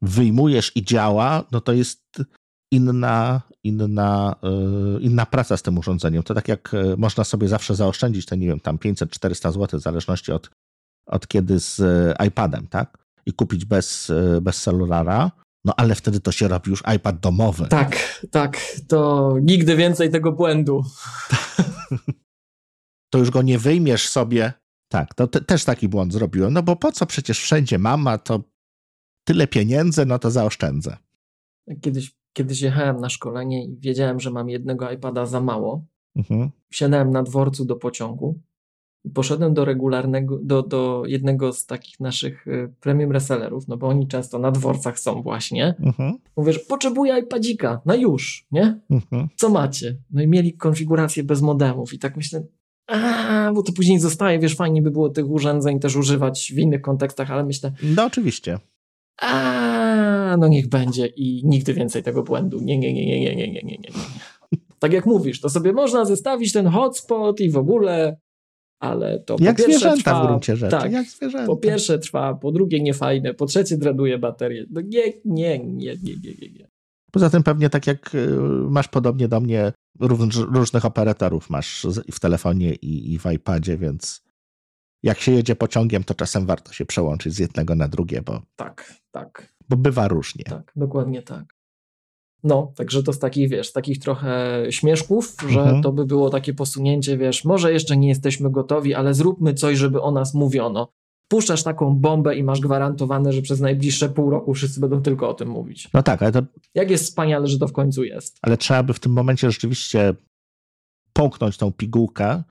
wyjmujesz i działa, no to jest inna, inna, yy, inna praca z tym urządzeniem. To tak jak yy, można sobie zawsze zaoszczędzić te, nie wiem, tam 500-400 zł, w zależności od, od kiedy z yy, iPadem, tak? I kupić bez, bez celulara, no ale wtedy to się robi już iPad domowy. Tak, tak. To nigdy więcej tego błędu. to już go nie wyjmiesz sobie. Tak, to te, też taki błąd zrobiłem. No bo po co przecież wszędzie mama, to tyle pieniędzy, no to zaoszczędzę. Kiedyś, kiedyś jechałem na szkolenie i wiedziałem, że mam jednego iPada za mało. Mhm. Siadałem na dworcu do pociągu poszedłem do regularnego, do, do jednego z takich naszych y, premium resellerów, no bo oni często na dworcach są właśnie. Mhm. Mówię, że potrzebuję iPadzika, no już, nie? Mhm. Co macie? No i mieli konfigurację bez modemów i tak myślę, a, bo to później zostaje, wiesz, fajnie by było tych urządzeń też używać w innych kontekstach, ale myślę... No oczywiście. A, no niech będzie i nigdy więcej tego błędu. Nie, nie, nie, nie, nie, nie, nie, nie. nie. Tak jak mówisz, to sobie można zestawić ten hotspot i w ogóle ale to jak po pierwsze trwa, w gruncie rzeczy. Tak, jak zwierzęta. po pierwsze trwa, po drugie niefajne, po trzecie drenuje baterię. No nie, nie, nie, nie, nie, nie, nie. Poza tym pewnie tak jak y, masz podobnie do mnie różnych operatorów masz w telefonie i, i w iPadzie, więc jak się jedzie pociągiem, to czasem warto się przełączyć z jednego na drugie, bo. Tak, tak. Bo bywa różnie. Tak, dokładnie tak. No, także to z takich, wiesz, z takich trochę śmieszków, że mhm. to by było takie posunięcie, wiesz, może jeszcze nie jesteśmy gotowi, ale zróbmy coś, żeby o nas mówiono. Puszczasz taką bombę i masz gwarantowane, że przez najbliższe pół roku wszyscy będą tylko o tym mówić. No tak, ale to... Jak jest wspaniale, że to w końcu jest. Ale trzeba by w tym momencie rzeczywiście połknąć tą pigułkę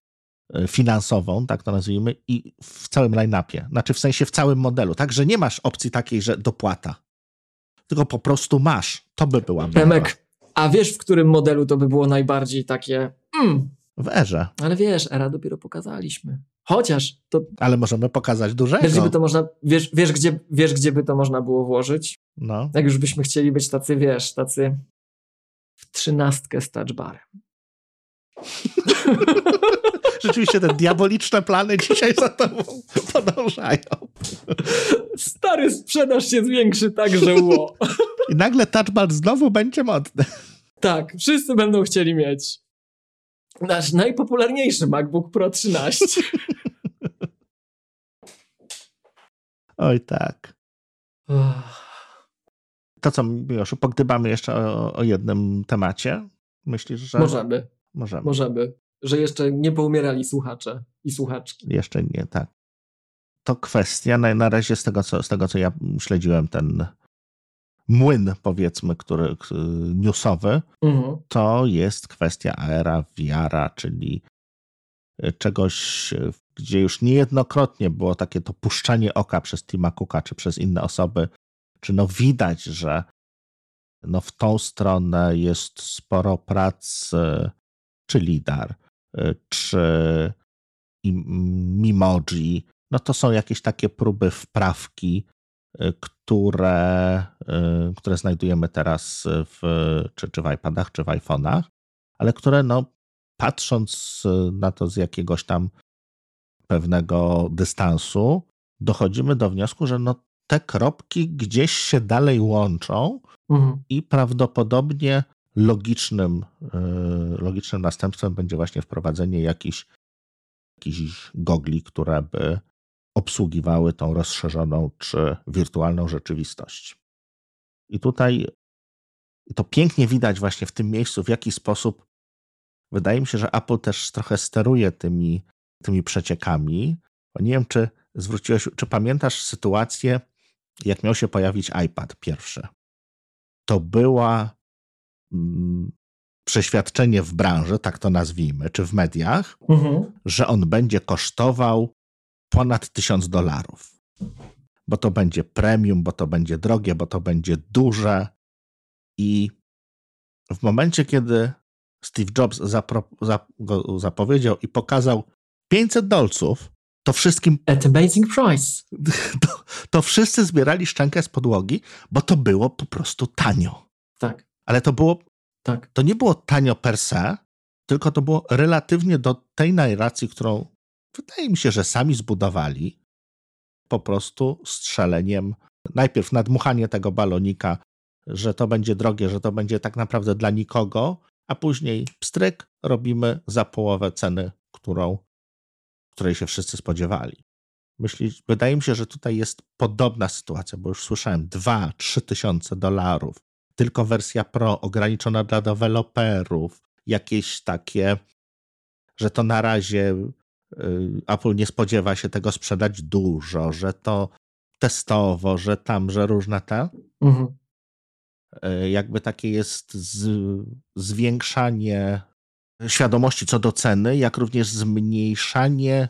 E, finansową, tak to nazwijmy, i w całym line-upie. Znaczy w sensie w całym modelu. Także nie masz opcji takiej, że dopłata. Tylko po prostu masz. To by była Emek, a wiesz, w którym modelu to by było najbardziej takie. Mm. W erze. Ale wiesz, era dopiero pokazaliśmy. Chociaż to. Ale możemy pokazać dużego. Wiesz, gdzie by to można, wiesz, wiesz, gdzie, wiesz, gdzie by to można było włożyć? No. Jak już byśmy chcieli być tacy, wiesz, tacy w trzynastkę z touchbarem. Rzeczywiście te diaboliczne plany dzisiaj za tobą podążają. Stary sprzedaż się zwiększy tak, że ło. I nagle touchbar znowu będzie modny. Tak, wszyscy będą chcieli mieć. Nasz najpopularniejszy MacBook Pro 13. Oj tak. To co, Miłoszu, pogdybamy jeszcze o, o jednym temacie? Myślisz, że... Możemy. Możemy. Możemy że jeszcze nie poumierali słuchacze i słuchaczki. Jeszcze nie, tak. To kwestia, na, na razie z tego, co, z tego, co ja śledziłem, ten młyn, powiedzmy, który newsowy, mhm. to jest kwestia era VR, czyli e, czegoś, gdzie już niejednokrotnie było takie to puszczanie oka przez Tima Cooka, czy przez inne osoby, czy no widać, że no w tą stronę jest sporo prac, e, czy lidar, czy Mimoji, no to są jakieś takie próby wprawki, y, które, y, które znajdujemy teraz w, czy, czy w iPadach, czy w iPhone'ach, ale które no, patrząc na to z jakiegoś tam pewnego dystansu, dochodzimy do wniosku, że no, te kropki gdzieś się dalej łączą mhm. i prawdopodobnie logicznym, e, logicznym następstwem będzie właśnie wprowadzenie jakichś, jakichś gogli, które by obsługiwały tą rozszerzoną czy wirtualną rzeczywistość. I tutaj to pięknie widać właśnie w tym miejscu, w jaki sposób wydaje mi się, że Apple też trochę steruje tymi, tymi przeciekami. Nie wiem, czy zwróciłeś, czy pamiętasz sytuację, jak miał się pojawić iPad pierwszy? To była przeświadczenie w branży, tak to nazwijmy, czy w mediach, mhm. że on będzie kosztował ponad tysiąc dolarów. Bo to będzie premium, bo to będzie drogie, bo to będzie duże. I w momencie, kiedy Steve Jobs zapro, zap, go zapowiedział i pokazał 500 dolców, to wszystkim. At amazing price. To, to wszyscy zbierali szczękę z podłogi, bo to było po prostu tanio. Tak. Ale to było. Tak. To nie było tanio per se, tylko to było relatywnie do tej narracji, którą wydaje mi się, że sami zbudowali po prostu strzeleniem. Najpierw nadmuchanie tego balonika, że to będzie drogie, że to będzie tak naprawdę dla nikogo, a później pstryk robimy za połowę ceny, którą, której się wszyscy spodziewali. Myśli, wydaje mi się, że tutaj jest podobna sytuacja, bo już słyszałem 2-3 tysiące dolarów, tylko wersja Pro ograniczona dla deweloperów, jakieś takie, że to na razie y, Apple nie spodziewa się tego sprzedać dużo, że to testowo, że tam, że różne te. Mhm. E, jakby takie jest z, zwiększanie świadomości co do ceny, jak również zmniejszanie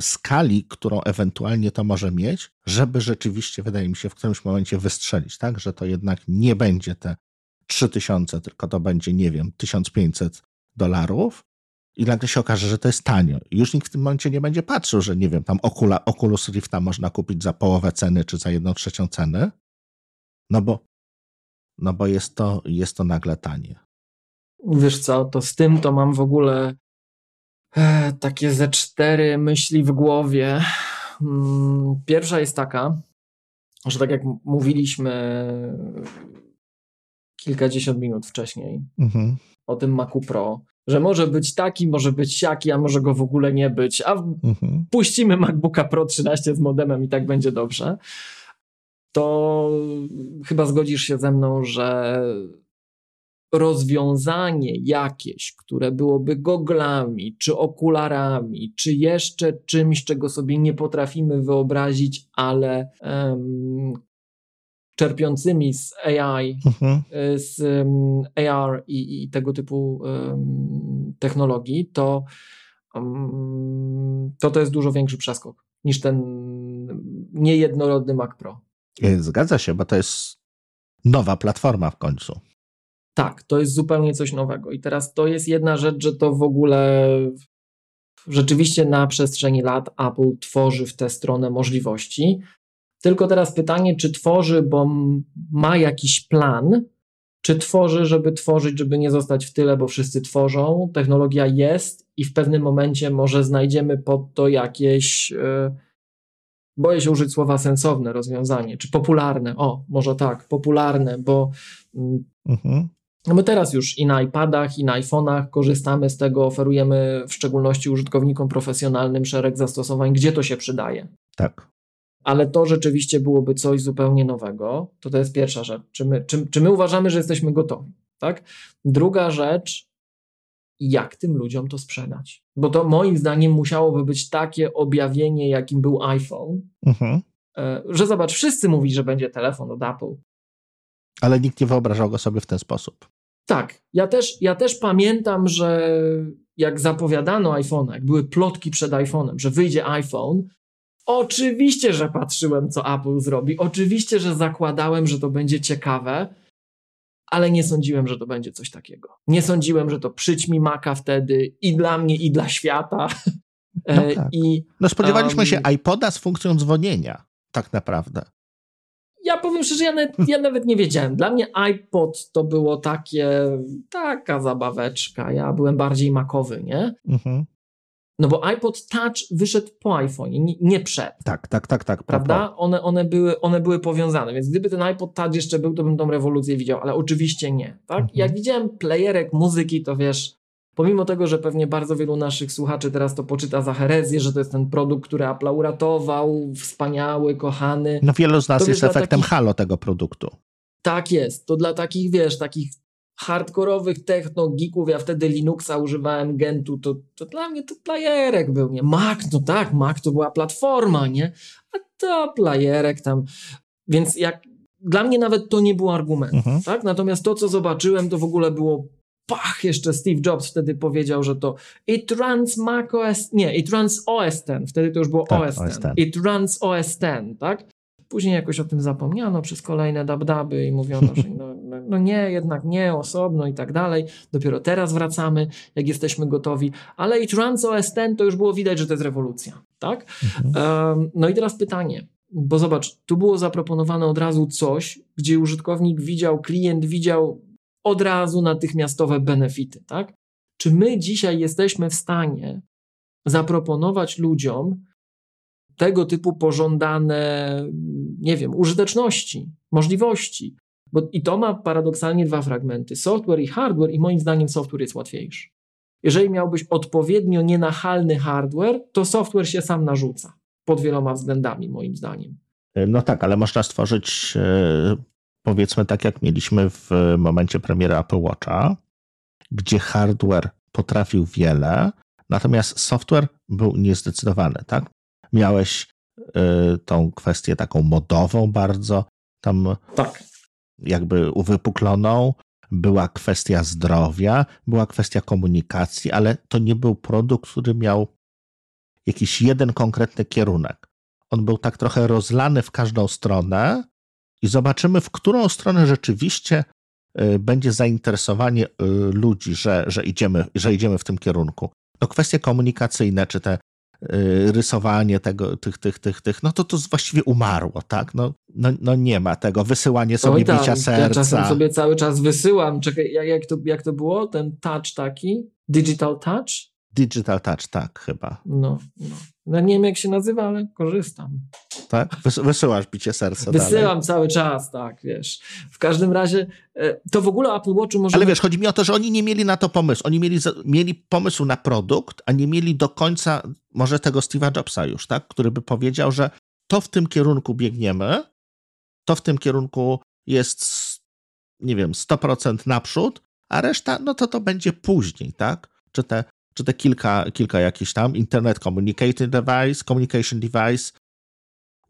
skali, którą ewentualnie to może mieć, żeby rzeczywiście, wydaje mi się, w którymś momencie wystrzelić, tak? Że to jednak nie będzie te 3000, tylko to będzie, nie wiem, 1500 dolarów i nagle się okaże, że to jest tanio. Już nikt w tym momencie nie będzie patrzył, że nie wiem, tam Ocula, Oculus Rifta można kupić za połowę ceny czy za jedną trzecią ceny, no bo no bo jest to, jest to nagle tanie. Wiesz co, to z tym to mam w ogóle takie ze cztery myśli w głowie. Mm, pierwsza jest taka, że tak jak mówiliśmy kilkadziesiąt minut wcześniej mhm. o tym Macu Pro, że może być taki, może być siaki, a może go w ogóle nie być, a mhm. puścimy MacBooka Pro 13 z modemem i tak będzie dobrze to chyba zgodzisz się ze mną, że rozwiązanie jakieś, które byłoby goglami, czy okularami, czy jeszcze czymś, czego sobie nie potrafimy wyobrazić, ale um, czerpiącymi z AI, mhm. z um, AR i, i, tego typu um, technologii, to, to to jest dużo większy przeskok niż ten niejednorodny Mac Pro. Zgadza się, bo to jest nowa platforma w końcu. Tak, to jest zupełnie coś nowego. I teraz to jest jedna rzecz, że to w ogóle rzeczywiście na przestrzeni lat Apple tworzy w tę stronę możliwości. Tylko teraz pytanie, czy tworzy, bo ma jakiś plan, czy tworzy, żeby tworzyć, żeby nie zostać w tyle, bo wszyscy tworzą. Technologia jest i w pewnym momencie może znajdziemy pod to jakieś. Yy, boję się użyć słowa sensowne rozwiązanie, czy popularne, o, może tak, popularne, bo mm, mhm. No my teraz już i na iPadach, i na iPhone'ach korzystamy z tego, oferujemy w szczególności użytkownikom profesjonalnym szereg zastosowań, gdzie to się przydaje. Tak. Ale to rzeczywiście byłoby coś zupełnie nowego. To to jest pierwsza rzecz. Czy my, czy, czy my uważamy, że jesteśmy gotowi? Tak? Druga rzecz, jak tym ludziom to sprzedać. Bo to moim zdaniem musiałoby być takie objawienie, jakim był iPhone, mhm. E, że zobacz, wszyscy mówili, że będzie telefon od Apple. Ale nikt nie wyobrażał go sobie w ten sposób. Tak. Ja też, ja też pamiętam, że jak zapowiadano iPhone, jak były plotki przed iPhone'em, że wyjdzie iPhone, oczywiście, że patrzyłem, co Apple zrobi. Oczywiście, że zakładałem, że to będzie ciekawe ale nie sądziłem, że to będzie coś takiego. Nie sądziłem, że to przyćmi maka wtedy i dla mnie, i dla świata. No, e, tak. I, no spodziewaliśmy um, się iPoda z funkcją dzwonienia, tak naprawdę. Ja powiem szczerze, ja nawet, ja nawet nie wiedziałem. Dla mnie iPod to było takie, taka zabaweczka. Ja byłem bardziej makowy, nie? Mhm. No bo iPod Touch wyszedł po iPhone, nie, nie przed. Tak, tak, tak, tak. Prawda? One, one, były, one były powiązane, więc gdyby ten iPod Touch jeszcze był, to bym tą rewolucję widział, ale oczywiście nie. Tak? Mhm. Jak widziałem playerek muzyki, to wiesz, pomimo tego, że pewnie bardzo wielu naszych słuchaczy teraz to poczyta za herezję, że to jest ten produkt, który Apple uratował, wspaniały, kochany. No wielu z nas jest efektem takich... halo tego produktu. Tak jest. To dla takich, wiesz, takich hardkorowych techno-geeków, ja wtedy Linuxa używałem Gentu, to, to dla mnie to playerek był, nie? Mac, no tak, Mac to była platforma, nie? A to playerek tam. Więc jak, dla mnie nawet to nie był argument, mhm. tak? Natomiast to, co zobaczyłem, to w ogóle było pach, jeszcze Steve Jobs wtedy powiedział, że to it runs Mac OS, nie, it runs OS X, wtedy to już było tak, OS, X, it runs OS X, tak? Później jakoś o tym zapomniano przez kolejne dabdaby i mówiono, że no, no, no, nie, jednak nie, osobno i tak dalej. Dopiero teraz wracamy, jak jesteśmy gotowi. Ale i Trans OS X to już było widać, że to jest rewolucja, tak? Mhm. Um, no i teraz pytanie, bo zobacz, tu było zaproponowane od razu coś, gdzie użytkownik widział, klient widział od razu natychmiastowe benefity, tak? Czy my dzisiaj jesteśmy w stanie zaproponować ludziom tego typu pożądane, nie wiem, użyteczności, możliwości. Bo i to ma paradoksalnie dwa fragmenty: software i hardware, i moim zdaniem software jest łatwiejszy. Jeżeli miałbyś odpowiednio nienachalny hardware, to software się sam narzuca pod wieloma względami, moim zdaniem. No tak, ale można stworzyć, powiedzmy, tak jak mieliśmy w momencie premiery Apple Watcha, gdzie hardware potrafił wiele, natomiast software był niezdecydowany, tak? miałeś y, tą kwestię taką modową bardzo tam tak. jakby uwypukloną. Była kwestia zdrowia, była kwestia komunikacji, ale to nie był produkt, który miał jakiś jeden konkretny kierunek. On był tak trochę rozlany w każdą stronę i zobaczymy, w którą stronę rzeczywiście y, będzie zainteresowanie y, ludzi, że, że, idziemy, że idziemy w tym kierunku. To kwestie komunikacyjne, czy te Y, rysowanie tego, tych, tych, tych, tych, no to to właściwie umarło, tak? No, no, no nie ma tego, wysyłanie sobie Oj, tam, bicia serca. Ja czasem sobie cały czas wysyłam, czekaj, jak, jak, to, jak to było? Ten touch taki? Digital touch? Digital touch, tak, chyba. No, no. No nie wiem jak się nazywa, ale korzystam. Tak? wysyłasz bicie serca Wysyłam dalej. cały czas, tak, wiesz. W każdym razie e, to w ogóle Apple Watchu może... Ale wiesz, chodzi mi o to, że oni nie mieli na to pomysłu. Oni mieli, mieli pomysł na produkt, a nie mieli do końca może tego Steve'a Jobsa już, tak? Który by powiedział, że to w tym kierunku biegniemy, to w tym kierunku jest, nie wiem, 100% naprzód, a reszta, no to to będzie później, tak? Czy te czy te kilka, kilka jakichś tam, Internet Communication Device, Communication Device,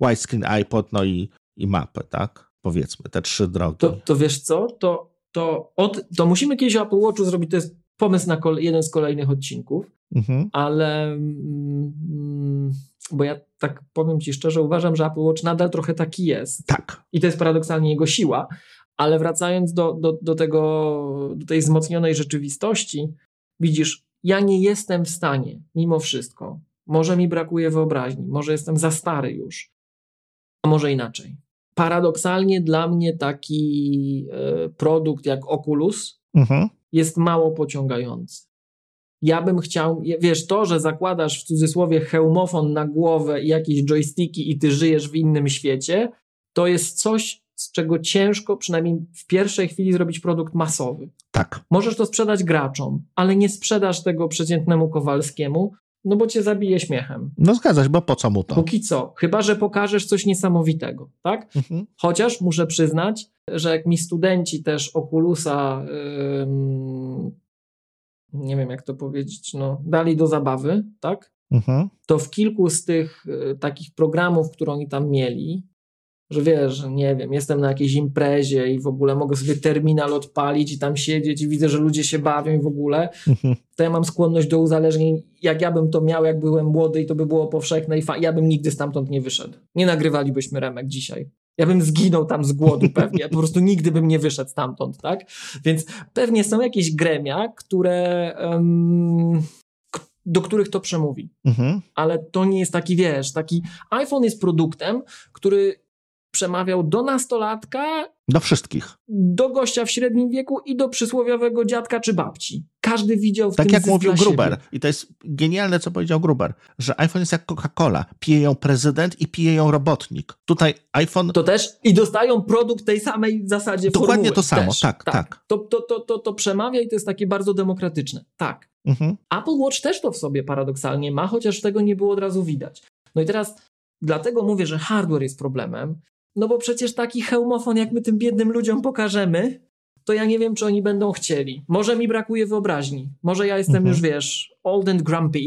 Widescreen iPod, no i, i mapy, tak? Powiedzmy, te trzy drogi. To, to wiesz co? To, to, od, to musimy kiedyś o Apple Watchu zrobić, to jest pomysł na kole, jeden z kolejnych odcinków, mhm. ale mm, bo ja tak powiem ci szczerze, uważam, że Apple Watch nadal trochę taki jest. Tak. I to jest paradoksalnie jego siła, ale wracając do, do, do, tego, do tej wzmocnionej rzeczywistości, widzisz, ja nie jestem w stanie, mimo wszystko. Może mi brakuje wyobraźni, może jestem za stary już, a może inaczej. Paradoksalnie dla mnie taki e, produkt jak Oculus mhm. jest mało pociągający. Ja bym chciał, wiesz, to, że zakładasz w cudzysłowie hełmofon na głowę i jakieś joysticki i ty żyjesz w innym świecie, to jest coś, z czego ciężko, przynajmniej w pierwszej chwili, zrobić produkt masowy. Tak. Możesz to sprzedać graczom, ale nie sprzedasz tego przeciętnemu Kowalskiemu, no bo cię zabije śmiechem. No zgadzać, bo po co mu to? Póki co. Chyba, że pokażesz coś niesamowitego, tak? Mhm. Chociaż muszę przyznać, że jak mi studenci też Oculusa, yy, nie wiem jak to powiedzieć, no, dali do zabawy, tak? Mhm. To w kilku z tych y, takich programów, które oni tam mieli, że wiesz, że nie wiem, jestem na jakiejś imprezie i w ogóle mogę sobie terminal odpalić i tam siedzieć i widzę, że ludzie się bawią i w ogóle, mhm. to ja mam skłonność do uzależnień. Jak ja bym to miał, jak byłem młody i to by było powszechne i fa- ja bym nigdy stamtąd nie wyszedł. Nie nagrywalibyśmy Remek dzisiaj. Ja bym zginął tam z głodu pewnie, po prostu nigdy bym nie wyszedł stamtąd, tak? Więc pewnie są jakieś gremia, które... Um, do których to przemówi. Mhm. Ale to nie jest taki, wiesz, taki iPhone jest produktem, który przemawiał do nastolatka. Do wszystkich. Do gościa w średnim wieku i do przysłowiowego dziadka czy babci. Każdy widział w tak tym Tak jak mówił Gruber. Siebie. I to jest genialne, co powiedział Gruber, że iPhone jest jak Coca-Cola. Pije ją prezydent i pije ją robotnik. Tutaj iPhone... To też i dostają produkt tej samej zasadzie Dokładnie formuły. to samo, też. tak, tak. tak. To, to, to, to, to przemawia i to jest takie bardzo demokratyczne. Tak. Mhm. Apple Watch też to w sobie paradoksalnie ma, chociaż tego nie było od razu widać. No i teraz dlatego mówię, że hardware jest problemem, no bo przecież taki hełmofon, jak my tym biednym ludziom pokażemy, to ja nie wiem, czy oni będą chcieli. Może mi brakuje wyobraźni. Może ja jestem Mhm. już, wiesz, old and grumpy,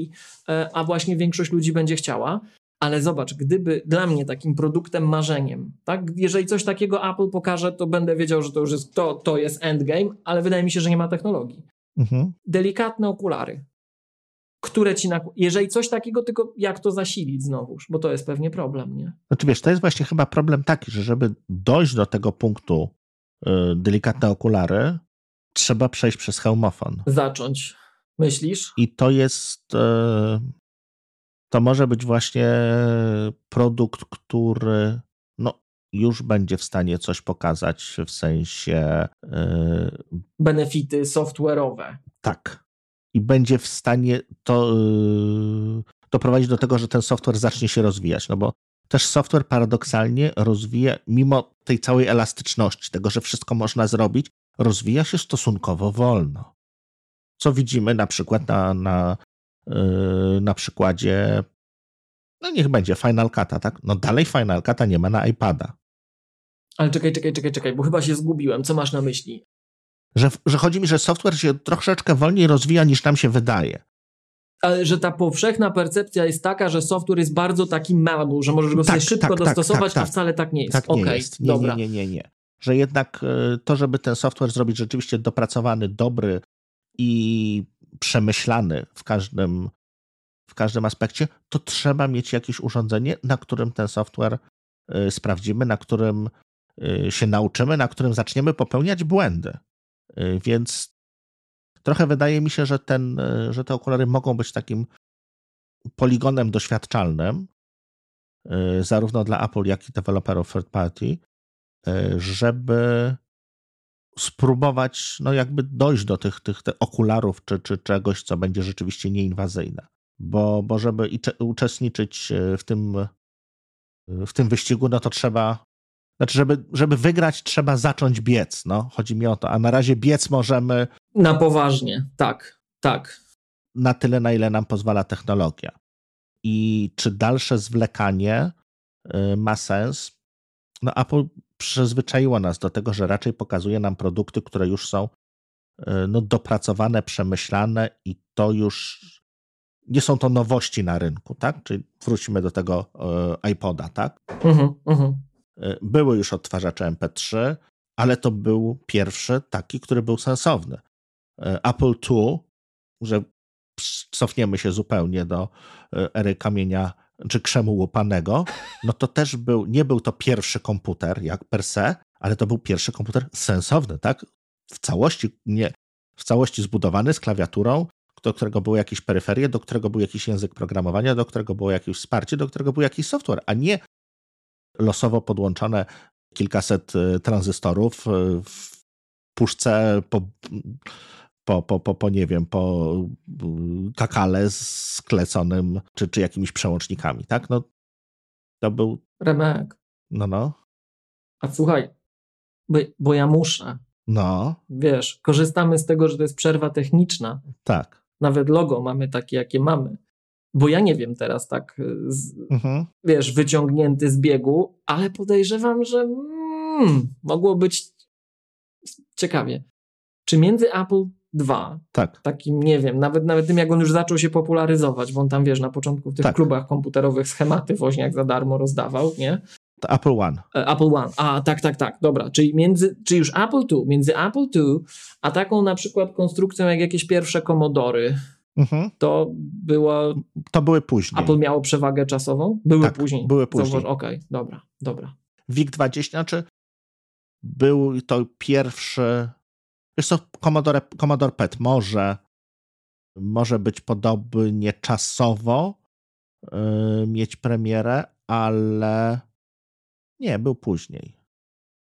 e, a właśnie większość ludzi będzie chciała. Ale zobacz, gdyby dla mnie takim produktem marzeniem, tak? Jeżeli coś takiego Apple pokaże, to będę wiedział, że to już jest, to, to jest endgame, ale wydaje mi się, że nie ma technologii. Mhm. Delikatne okulary, które ci, nak- jeżeli coś takiego, tylko jak to zasilić znowuż, bo to jest pewnie problem, nie? Znaczy wiesz, to jest właśnie chyba problem taki, że żeby dojść do tego punktu y, delikatne okulary, trzeba przejść przez hełmofon. Zacząć. Myślisz? I to jest. y, To może być właśnie produkt, który no, już będzie w stanie coś pokazać w sensie y, Benefity software'owe. tak. I będzie w stanie to y, doprowadzić do tego, że ten software zacznie się rozwijać. No bo też software paradoksalnie rozwija, mimo tej całej elastyczności, tego, że wszystko można zrobić, rozwija się stosunkowo wolno. Co widzimy na przykład na, na, yy, na przykładzie, no niech będzie Final Cut'a, tak? No dalej Final Cut'a nie ma na iPada. Ale czekaj, czekaj, czekaj, czekaj, bo chyba się zgubiłem. Co masz na myśli? Że, że chodzi mi, że software się troszeczkę wolniej rozwija niż nam się wydaje. Ale że ta powszechna percepcja jest taka, że software jest bardzo taki malleable, że możesz go sobie Tak, szybko tak, tak, dostosować, tak, a tak. wcale tak nie jest. Tak nie Okej, jest. Nie, dobra. nie, nie, nie, nie. Że jednak y, to, żeby ten software zrobić rzeczywiście dopracowany, dobry i przemyślany w każdym, w każdym aspekcie, to trzeba mieć jakieś urządzenie, na którym ten software y, sprawdzimy, na którym y, się nauczymy, na którym zaczniemy popełniać błędy. Y, Więc trochę wydaje mi się, że, ten, y, że te okulary mogą być takim poligonem doświadczalnym, y, zarówno dla Apple, jak i deweloperów third party, żeby spróbować no jakby dojść do tych, tych, tych okularów czy, czy czegoś, co będzie rzeczywiście nieinwazyjne. Bo, bo żeby uczestniczyć w tym, w tym wyścigu, no to trzeba, znaczy żeby, żeby wygrać, trzeba zacząć biec. No. Chodzi mi o to. A na razie biec możemy Na poważnie, tak, tak. na tyle, na ile nam pozwala technologia. I czy dalsze zwlekanie y, ma sens? No, Apple przyzwyczaiło nas do tego, że raczej pokazuje nam produkty, które już są y, no, dopracowane, przemyślane i to już nie są to nowości na rynku, tak? Czyli wrócimy do tego y, iPoda, tak? Mhm, mhm. Były już odtwarzacze MP3, ale to był pierwszy taki, który był sensowny. Y, Apple II, że cofniemy się zupełnie do y, ery kamienia czy krzemu łupanego, no to też był, nie był to pierwszy komputer jak per se, ale to był pierwszy komputer sensowny, tak? W całości, nie, w całości zbudowany z klawiaturą, do którego były jakieś peryferie, do którego był jakiś język programowania, do którego było jakieś wsparcie, do którego był jakiś software, a nie losowo podłączone kilkaset y, tranzystorów y, w puszce po, po, po, po, po nie wiem, po y, kakale skleconym, czy, czy jakimiś przełącznikami, tak? No, to był, Remek, no, no, a słuchaj, bo, bo ja muszę, no, wiesz, korzystamy z tego, że to jest przerwa techniczna, tak. nawet logo mamy takie, jakie mamy, bo ja nie wiem teraz tak, y, z, Mhm. wiesz, wyciągnięty z biegu, ale podejrzewam, że mm, mogło być ciekawie. Czy między Apple 2, Tak, takim, nie wiem, nawet, nawet tym, jak on już zaczął się popularyzować, bo on tam, wiesz, na początku w tych Tak. klubach komputerowych schematy woźniak za darmo rozdawał, nie? to Apple One. E, Apple One. A, tak, tak, tak, dobra. Czyli, między, czy już Apple II, między Apple II, a taką na przykład konstrukcją jak jakieś pierwsze Commodore, Mhm. to było, To były później. Apple miało przewagę czasową? Były Tak, później. były później. Okej, dobra, dobra. WIG-20, znaczy był to pierwszy, wiesz co, Commodore, Commodore PET może, może być podobnie czasowo yy, mieć premierę, ale nie, był później.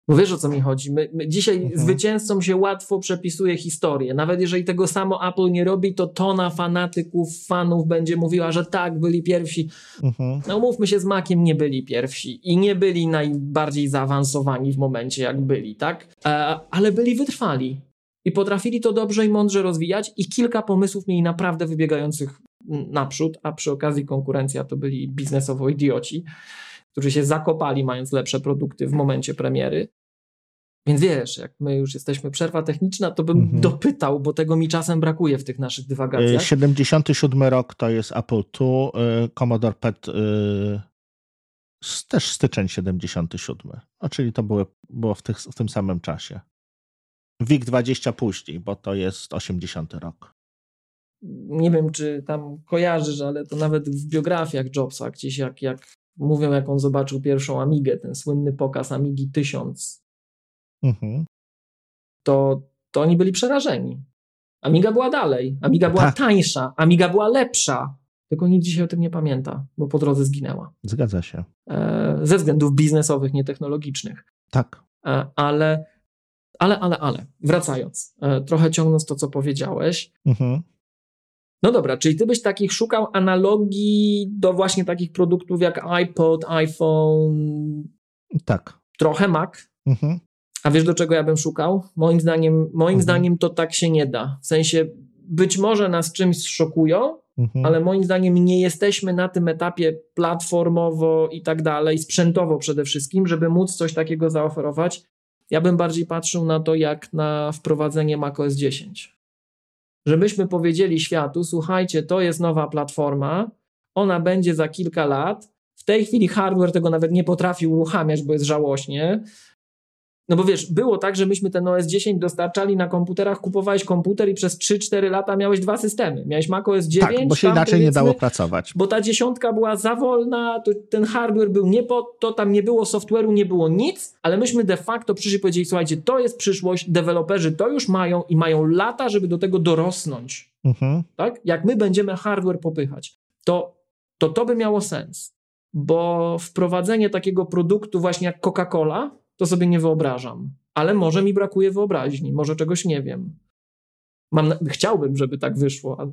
Bo wiesz o co mi chodzi? My, my dzisiaj Mhm. zwycięzcom się łatwo przepisuje historię. Nawet jeżeli tego samo Apple nie robi, to tona fanatyków, fanów będzie mówiła, że tak, byli pierwsi. Mhm. No mówmy się, z Maciem nie byli pierwsi i nie byli najbardziej zaawansowani w momencie, jak byli, tak? E, ale byli wytrwali i potrafili to dobrze i mądrze rozwijać i kilka pomysłów mieli naprawdę wybiegających naprzód, a przy okazji konkurencja to byli biznesowo idioci, którzy się zakopali mając lepsze produkty w momencie premiery. Więc wiesz, jak my już jesteśmy przerwa techniczna, to bym mhm. dopytał, bo tego mi czasem brakuje w tych naszych dywagacjach. 77 rok to jest Apple II, Commodore PET też styczeń 77. No, czyli to było, było w, tych, w tym samym czasie. WIG 20 później, bo to jest 80 rok. Nie wiem, czy tam kojarzysz, ale to nawet w biografiach Jobsa gdzieś jak, jak mówią, jak on zobaczył pierwszą Amigę, ten słynny pokaz Amigi 1000, mhm. to, to oni byli przerażeni. Amiga była dalej, Amiga była tak. tańsza, Amiga była lepsza, tylko nikt dzisiaj o tym nie pamięta, bo po drodze zginęła. Zgadza się. E, ze względów biznesowych, nie technologicznych. Tak. E, ale, ale, ale, ale, wracając, e, trochę ciągnąc to, co powiedziałeś. Mhm. No dobra, czyli ty byś takich szukał analogii do właśnie takich produktów jak iPod, iPhone. Tak. Trochę Mac. Mhm. A wiesz, do czego ja bym szukał? Moim zdaniem, moim mhm. zdaniem to tak się nie da. W sensie, być może nas czymś szokują, Mhm. Ale moim zdaniem nie jesteśmy na tym etapie platformowo i tak dalej, sprzętowo przede wszystkim, żeby móc coś takiego zaoferować. Ja bym bardziej patrzył na to, jak na wprowadzenie macOS 10. Żebyśmy powiedzieli światu: słuchajcie, to jest nowa platforma, ona będzie za kilka lat. W tej chwili hardware tego nawet nie potrafi uruchamiać, bo jest żałośnie. No bo wiesz, było tak, że myśmy ten OS 10 dostarczali na komputerach, kupowałeś komputer i przez 3-4 lata miałeś dwa systemy. Miałeś Mac OS 9. Tak, bo się inaczej nie dało pracować. Bo ta dziesiątka była za wolna, to ten hardware był nie po to, tam nie było software'u, nie było nic, ale myśmy de facto przyszli i powiedzieli, słuchajcie, to jest przyszłość, deweloperzy to już mają i mają lata, żeby do tego dorosnąć. Mhm. Tak? Jak my będziemy hardware popychać, to, to to by miało sens. Bo wprowadzenie takiego produktu właśnie jak Coca-Cola, to sobie nie wyobrażam. Ale może mi brakuje wyobraźni, może czegoś nie wiem. Mam, chciałbym, żeby tak wyszło.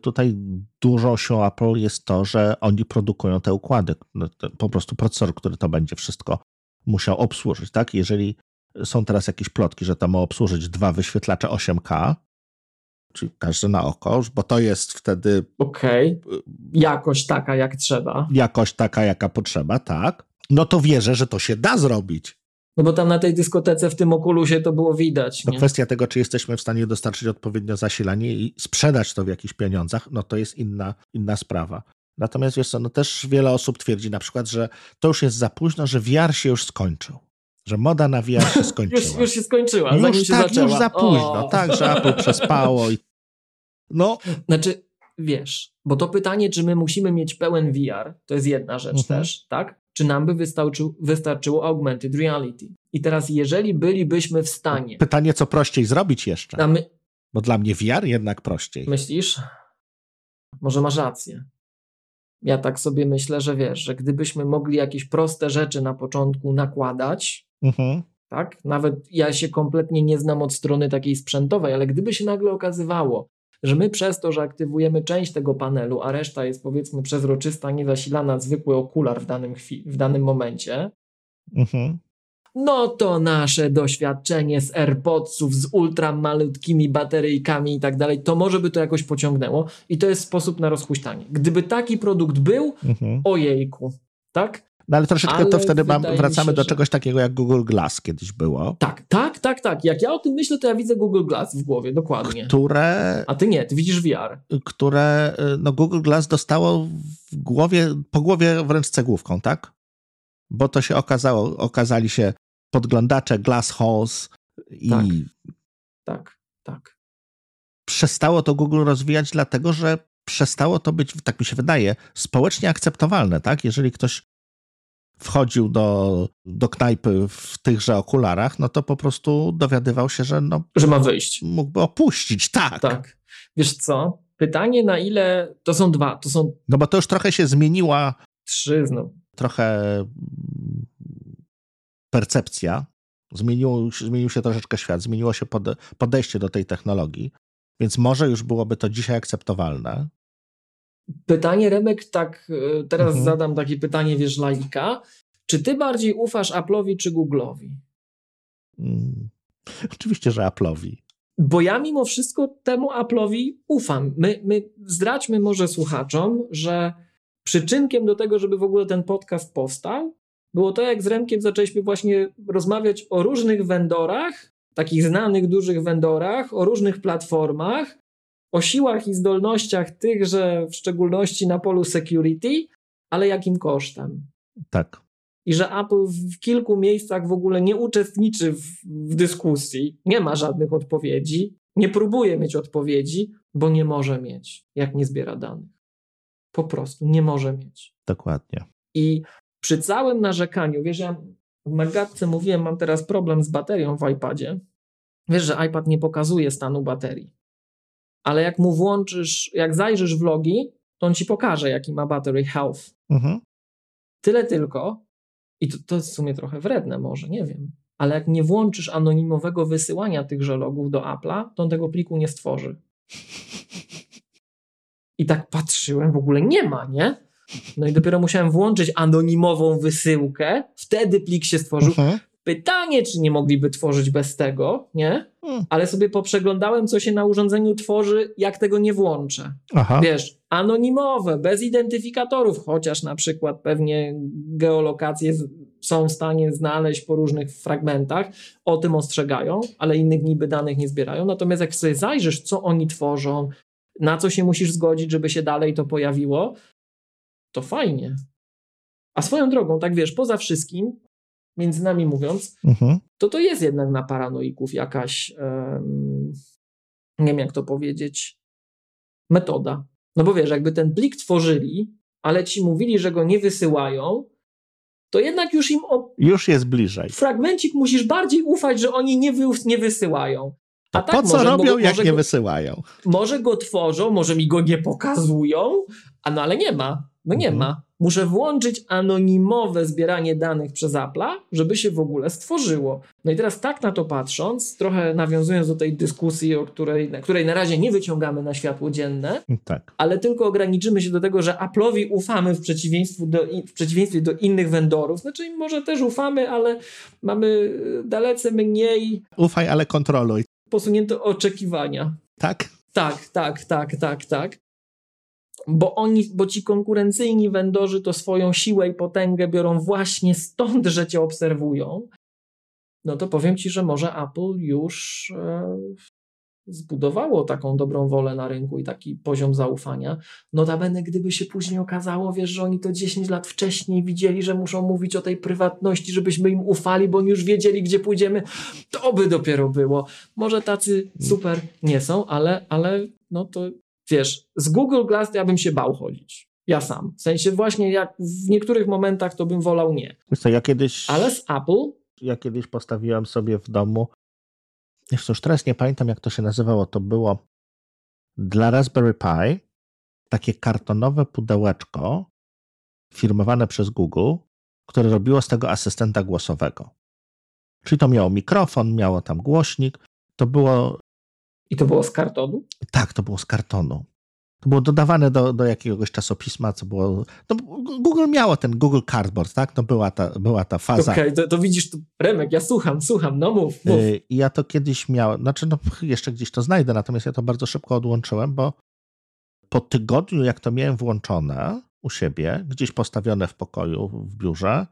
Tutaj dużo się Apple jest to, że oni produkują te układy, no, po prostu procesor, który to będzie wszystko musiał obsłużyć, tak? Jeżeli są teraz jakieś plotki, że to ma obsłużyć dwa wyświetlacze 8K, czyli każdy na oko, bo to jest wtedy. Okej. Okay. Jakość taka, jak trzeba. Jakość taka, jaka potrzeba, tak no to wierzę, że to się da zrobić. No bo tam na tej dyskotece w tym okulusie to było widać. No kwestia tego, czy jesteśmy w stanie dostarczyć odpowiednio zasilanie i sprzedać to w jakichś pieniądzach, no to jest inna, inna sprawa. Natomiast wiesz co, no też wiele osób twierdzi na przykład, że to już jest za późno, że VR się już skończył. Że moda na VR się skończyła. już, już się skończyła, już, się tak, zaczęła. już za późno. O. Tak, że Apple przespało. I... No. Znaczy, wiesz, bo to pytanie, czy my musimy mieć pełen VR, to jest jedna rzecz mhm. też, tak? Czy nam by wystarczył, wystarczyło augmented reality. I teraz, jeżeli bylibyśmy w stanie. Pytanie, co prościej zrobić jeszcze? My... Bo dla mnie VR jednak prościej. Myślisz? Może masz rację. Ja tak sobie myślę, że wiesz, że gdybyśmy mogli jakieś proste rzeczy na początku nakładać, mhm. tak? Nawet ja się kompletnie nie znam od strony takiej sprzętowej, ale gdyby się nagle okazywało, że my przez to, że aktywujemy część tego panelu, a reszta jest powiedzmy przezroczysta, niezasilana, zwykły okular w danym, w danym momencie, mhm. no to nasze doświadczenie z AirPodsów, z ultra malutkimi bateryjkami i tak dalej, to może by to jakoś pociągnęło i to jest sposób na rozhuśtanie. Gdyby taki produkt był, mhm. ojejku, tak? No ale troszeczkę ale to wtedy mam, wracamy się, do czegoś takiego jak Google Glass kiedyś było. Tak, tak, tak, tak. Jak ja o tym myślę, to ja widzę Google Glass w głowie, dokładnie. Które... A ty nie, ty widzisz VR. Które, no Google Glass dostało w głowie, po głowie wręcz cegłówką, tak? Bo to się okazało, okazali się podglądacze Glass Halls i... Tak, tak, tak. Przestało to Google rozwijać dlatego, że przestało to być, tak mi się wydaje, społecznie akceptowalne, tak? Jeżeli ktoś wchodził do, do knajpy w tychże okularach, no to po prostu dowiadywał się, że no, że ma wyjść. Mógłby opuścić, tak. Tak. Wiesz co? Pytanie na ile to są dwa, to są No bo to już trochę się zmieniła trzy znowu. Trochę mm, percepcja. Zmienił, zmienił się troszeczkę świat, zmieniło się podejście do tej technologii, więc może już byłoby to dzisiaj akceptowalne. Pytanie, Remek, tak e, teraz mhm. zadam takie pytanie, wiesz, laika. Czy ty bardziej ufasz Apple'owi czy Google'owi? Hmm. Oczywiście, że Apple'owi. Bo ja mimo wszystko temu Apple'owi ufam. My, my zdradźmy może słuchaczom, że przyczynkiem do tego, żeby w ogóle ten podcast powstał, było to, jak z Remkiem zaczęliśmy właśnie rozmawiać o różnych vendorach, takich znanych, dużych vendorach, o różnych platformach, o siłach i zdolnościach tychże, w szczególności na polu security, ale jakim kosztem. Tak. I że Apple w kilku miejscach w ogóle nie uczestniczy w, w dyskusji, nie ma żadnych odpowiedzi, nie próbuje mieć odpowiedzi, bo nie może mieć, jak nie zbiera danych. Po prostu nie może mieć. Dokładnie. I przy całym narzekaniu, wiesz, ja w Magatce mówiłem, mam teraz problem z baterią w iPadzie. Wiesz, że iPad nie pokazuje stanu baterii. Ale jak mu włączysz, jak zajrzysz w logi, to on ci pokaże, jaki ma battery health. Mhm. Tyle tylko, i to, to jest w sumie trochę wredne może, nie wiem, ale jak nie włączysz anonimowego wysyłania tychże logów do Apple'a, to on tego pliku nie stworzy. I tak patrzyłem, w ogóle nie ma, nie? No i dopiero musiałem włączyć anonimową wysyłkę, wtedy plik się stworzył. Mhm. Pytanie, czy nie mogliby tworzyć bez tego, nie? Hmm. Ale sobie poprzeglądałem, co się na urządzeniu tworzy, jak tego nie włączę. Aha. Wiesz, anonimowe, bez identyfikatorów, chociaż na przykład pewnie geolokacje są w stanie znaleźć po różnych fragmentach, o tym ostrzegają, ale innych niby danych nie zbierają. Natomiast jak sobie zajrzysz, co oni tworzą, na co się musisz zgodzić, żeby się dalej to pojawiło, to fajnie. A swoją drogą, tak wiesz, poza wszystkim, między nami mówiąc, mhm. to to jest jednak na paranoików jakaś, um, nie wiem jak to powiedzieć, metoda. No bo wiesz, jakby ten plik tworzyli, ale ci mówili, że go nie wysyłają, to jednak już im. O... Już jest bliżej. Fragmencik musisz bardziej ufać, że oni nie, wy, nie wysyłają. A tak, po co robią, jak nie go, wysyłają? Może go tworzą, może mi go nie pokazują, a no ale nie ma. No nie mhm. ma. Muszę włączyć anonimowe zbieranie danych przez Apple'a, żeby się w ogóle stworzyło. No i teraz tak na to patrząc, trochę nawiązując do tej dyskusji, o której, na której na razie nie wyciągamy na światło dzienne, tak. ale tylko ograniczymy się do tego, że Apple'owi ufamy w przeciwieństwie, do, w przeciwieństwie do innych vendorów. Znaczy może też ufamy, ale mamy dalece mniej... Ufaj, ale kontroluj. Posunięte oczekiwania. Tak? Tak, tak, tak, tak, tak bo oni, bo ci konkurencyjni vendorzy to swoją siłę i potęgę biorą właśnie stąd, że cię obserwują, no to powiem ci, że może Apple już e, zbudowało taką dobrą wolę na rynku i taki poziom zaufania. Notabene, gdyby się później okazało, wiesz, że oni to 10 lat wcześniej widzieli, że muszą mówić o tej prywatności, żebyśmy im ufali, bo oni już wiedzieli, gdzie pójdziemy, to by dopiero było. Może tacy super nie są, ale, ale no to wiesz, z Google Glass ja bym się bał chodzić. Ja sam. W sensie właśnie jak w niektórych momentach to bym wolał nie. Co, ja kiedyś... Ale z Apple... Ja kiedyś postawiłem sobie w domu, jeszcze już teraz nie pamiętam jak to się nazywało, to było dla Raspberry Pi takie kartonowe pudełeczko firmowane przez Google, które robiło z tego asystenta głosowego. Czyli to miało mikrofon, miało tam głośnik. To było i to było z kartonu? Tak, to było z kartonu. To było dodawane do, do jakiegoś czasopisma, co było. No, Google miało ten Google Cardboard, tak? To była ta, była ta faza. Okej, okay, to, to, widzisz, to, Remek, ja słucham, słucham, no mów, mów. Y, I ja to kiedyś miałem, znaczy, no jeszcze gdzieś to znajdę, natomiast ja to bardzo szybko odłączyłem, bo po tygodniu, jak to miałem włączone u siebie, gdzieś postawione w pokoju, w biurze,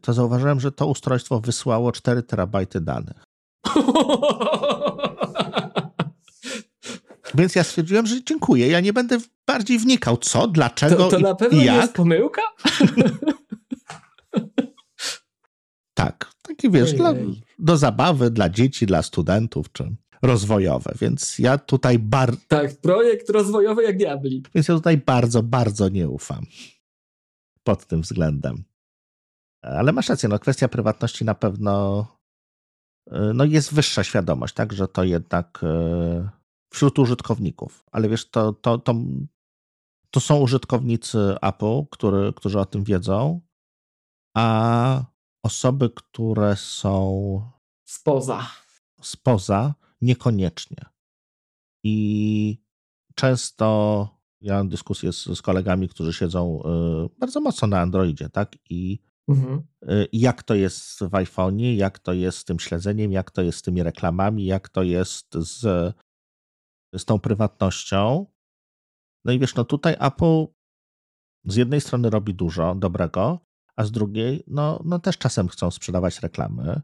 to zauważyłem, że to ustrojstwo wysłało 4 terabajty danych. Więc ja stwierdziłem, że dziękuję. Ja nie będę bardziej wnikał, co, dlaczego. To, to na pewno jak. jest pomyłka? tak. Taki wiesz, dla, do zabawy dla dzieci, dla studentów, czy rozwojowe. Więc ja tutaj bardzo. Tak, projekt rozwojowy jak diabli. Więc ja tutaj bardzo, bardzo nie ufam pod tym względem. Ale masz rację, no kwestia prywatności na pewno e, no jest wyższa świadomość, tak, że to jednak e, wśród użytkowników. Ale wiesz, to, to, to, to są użytkownicy Apple, który, którzy o tym wiedzą, a osoby, które są spoza. Spoza, niekoniecznie. I często ja mam dyskusję z, z kolegami, którzy siedzą y, bardzo mocno na Androidzie, tak? I mhm. y, jak to jest w iPhone'ie, jak to jest z tym śledzeniem, jak to jest z tymi reklamami, jak to jest z z tą prywatnością. No i wiesz, no tutaj Apple z jednej strony robi dużo dobrego, a z drugiej, no, no też czasem chcą sprzedawać reklamy.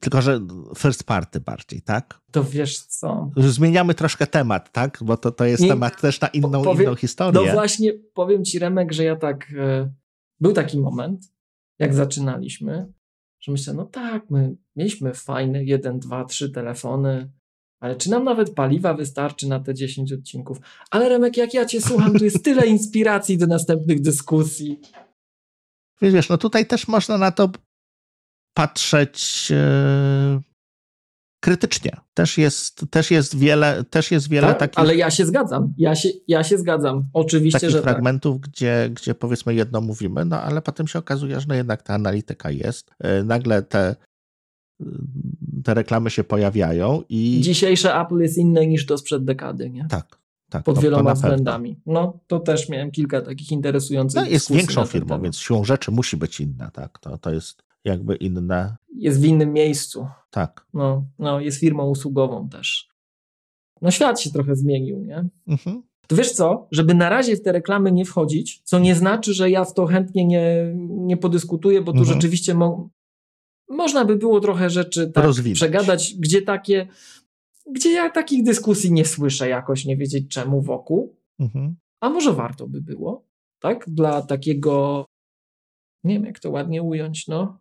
Tylko, że first party bardziej, tak? To wiesz co? Zmieniamy troszkę temat, tak? Bo to, to jest Nie, temat też na inną, powiem, inną historię. No właśnie, powiem ci, Remek, że ja tak. E, był taki moment, jak zaczynaliśmy, że myślę, no tak, my mieliśmy fajne jeden, dwa, trzy telefony, ale czy nam nawet paliwa wystarczy na te 10 odcinków? Ale Remek, jak ja cię słucham, tu jest tyle inspiracji do następnych dyskusji. Wiesz, no tutaj też można na to patrzeć e, krytycznie. Też jest, też jest wiele, też jest wiele tak, takich. Ale ja się zgadzam. Ja się, ja się zgadzam. Oczywiście, takich że. Tak. fragmentów, tak. gdzie, gdzie powiedzmy jedno mówimy, no ale potem się okazuje, że no jednak ta analityka jest. E, nagle te, te reklamy się pojawiają i. Dzisiejsze Apple jest inne niż to sprzed dekady, nie? Tak. Tak, pod to, wieloma względami. No, to też miałem kilka takich interesujących. No, jest większą firmą, więc siłą rzeczy musi być inna, tak. To, to jest jakby inne. Jest w innym miejscu. Tak. No, no jest firmą usługową też. No świat się trochę zmienił, nie? Mhm. To wiesz co, żeby na razie w te reklamy nie wchodzić, co nie znaczy, że ja w to chętnie nie, nie podyskutuję, bo tu mhm. rzeczywiście mo można by było trochę rzeczy tak przegadać, gdzie takie, gdzie ja takich dyskusji nie słyszę jakoś, nie wiedzieć czemu wokół. Mhm. A może warto by było, tak? Dla takiego, nie wiem jak to ładnie ująć, no,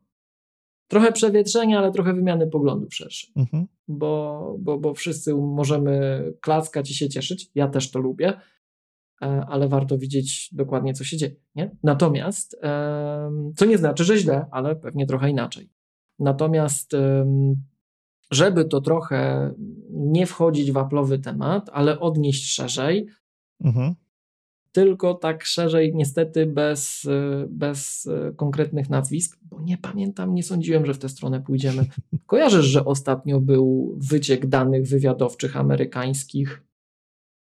trochę przewietrzenia, ale trochę wymiany poglądów szerszych, mhm. bo, bo, bo wszyscy możemy klaskać i się cieszyć. Ja też to lubię, e, ale warto widzieć dokładnie, co się dzieje. Nie? Natomiast, co nie znaczy, że źle, ale pewnie trochę inaczej. Natomiast, żeby to trochę nie wchodzić w aplowy temat, ale odnieść szerzej, mhm tylko tak szerzej, niestety bez, bez konkretnych nazwisk, bo nie pamiętam, nie sądziłem, że w tę stronę pójdziemy. Kojarzysz, że ostatnio był wyciek danych wywiadowczych amerykańskich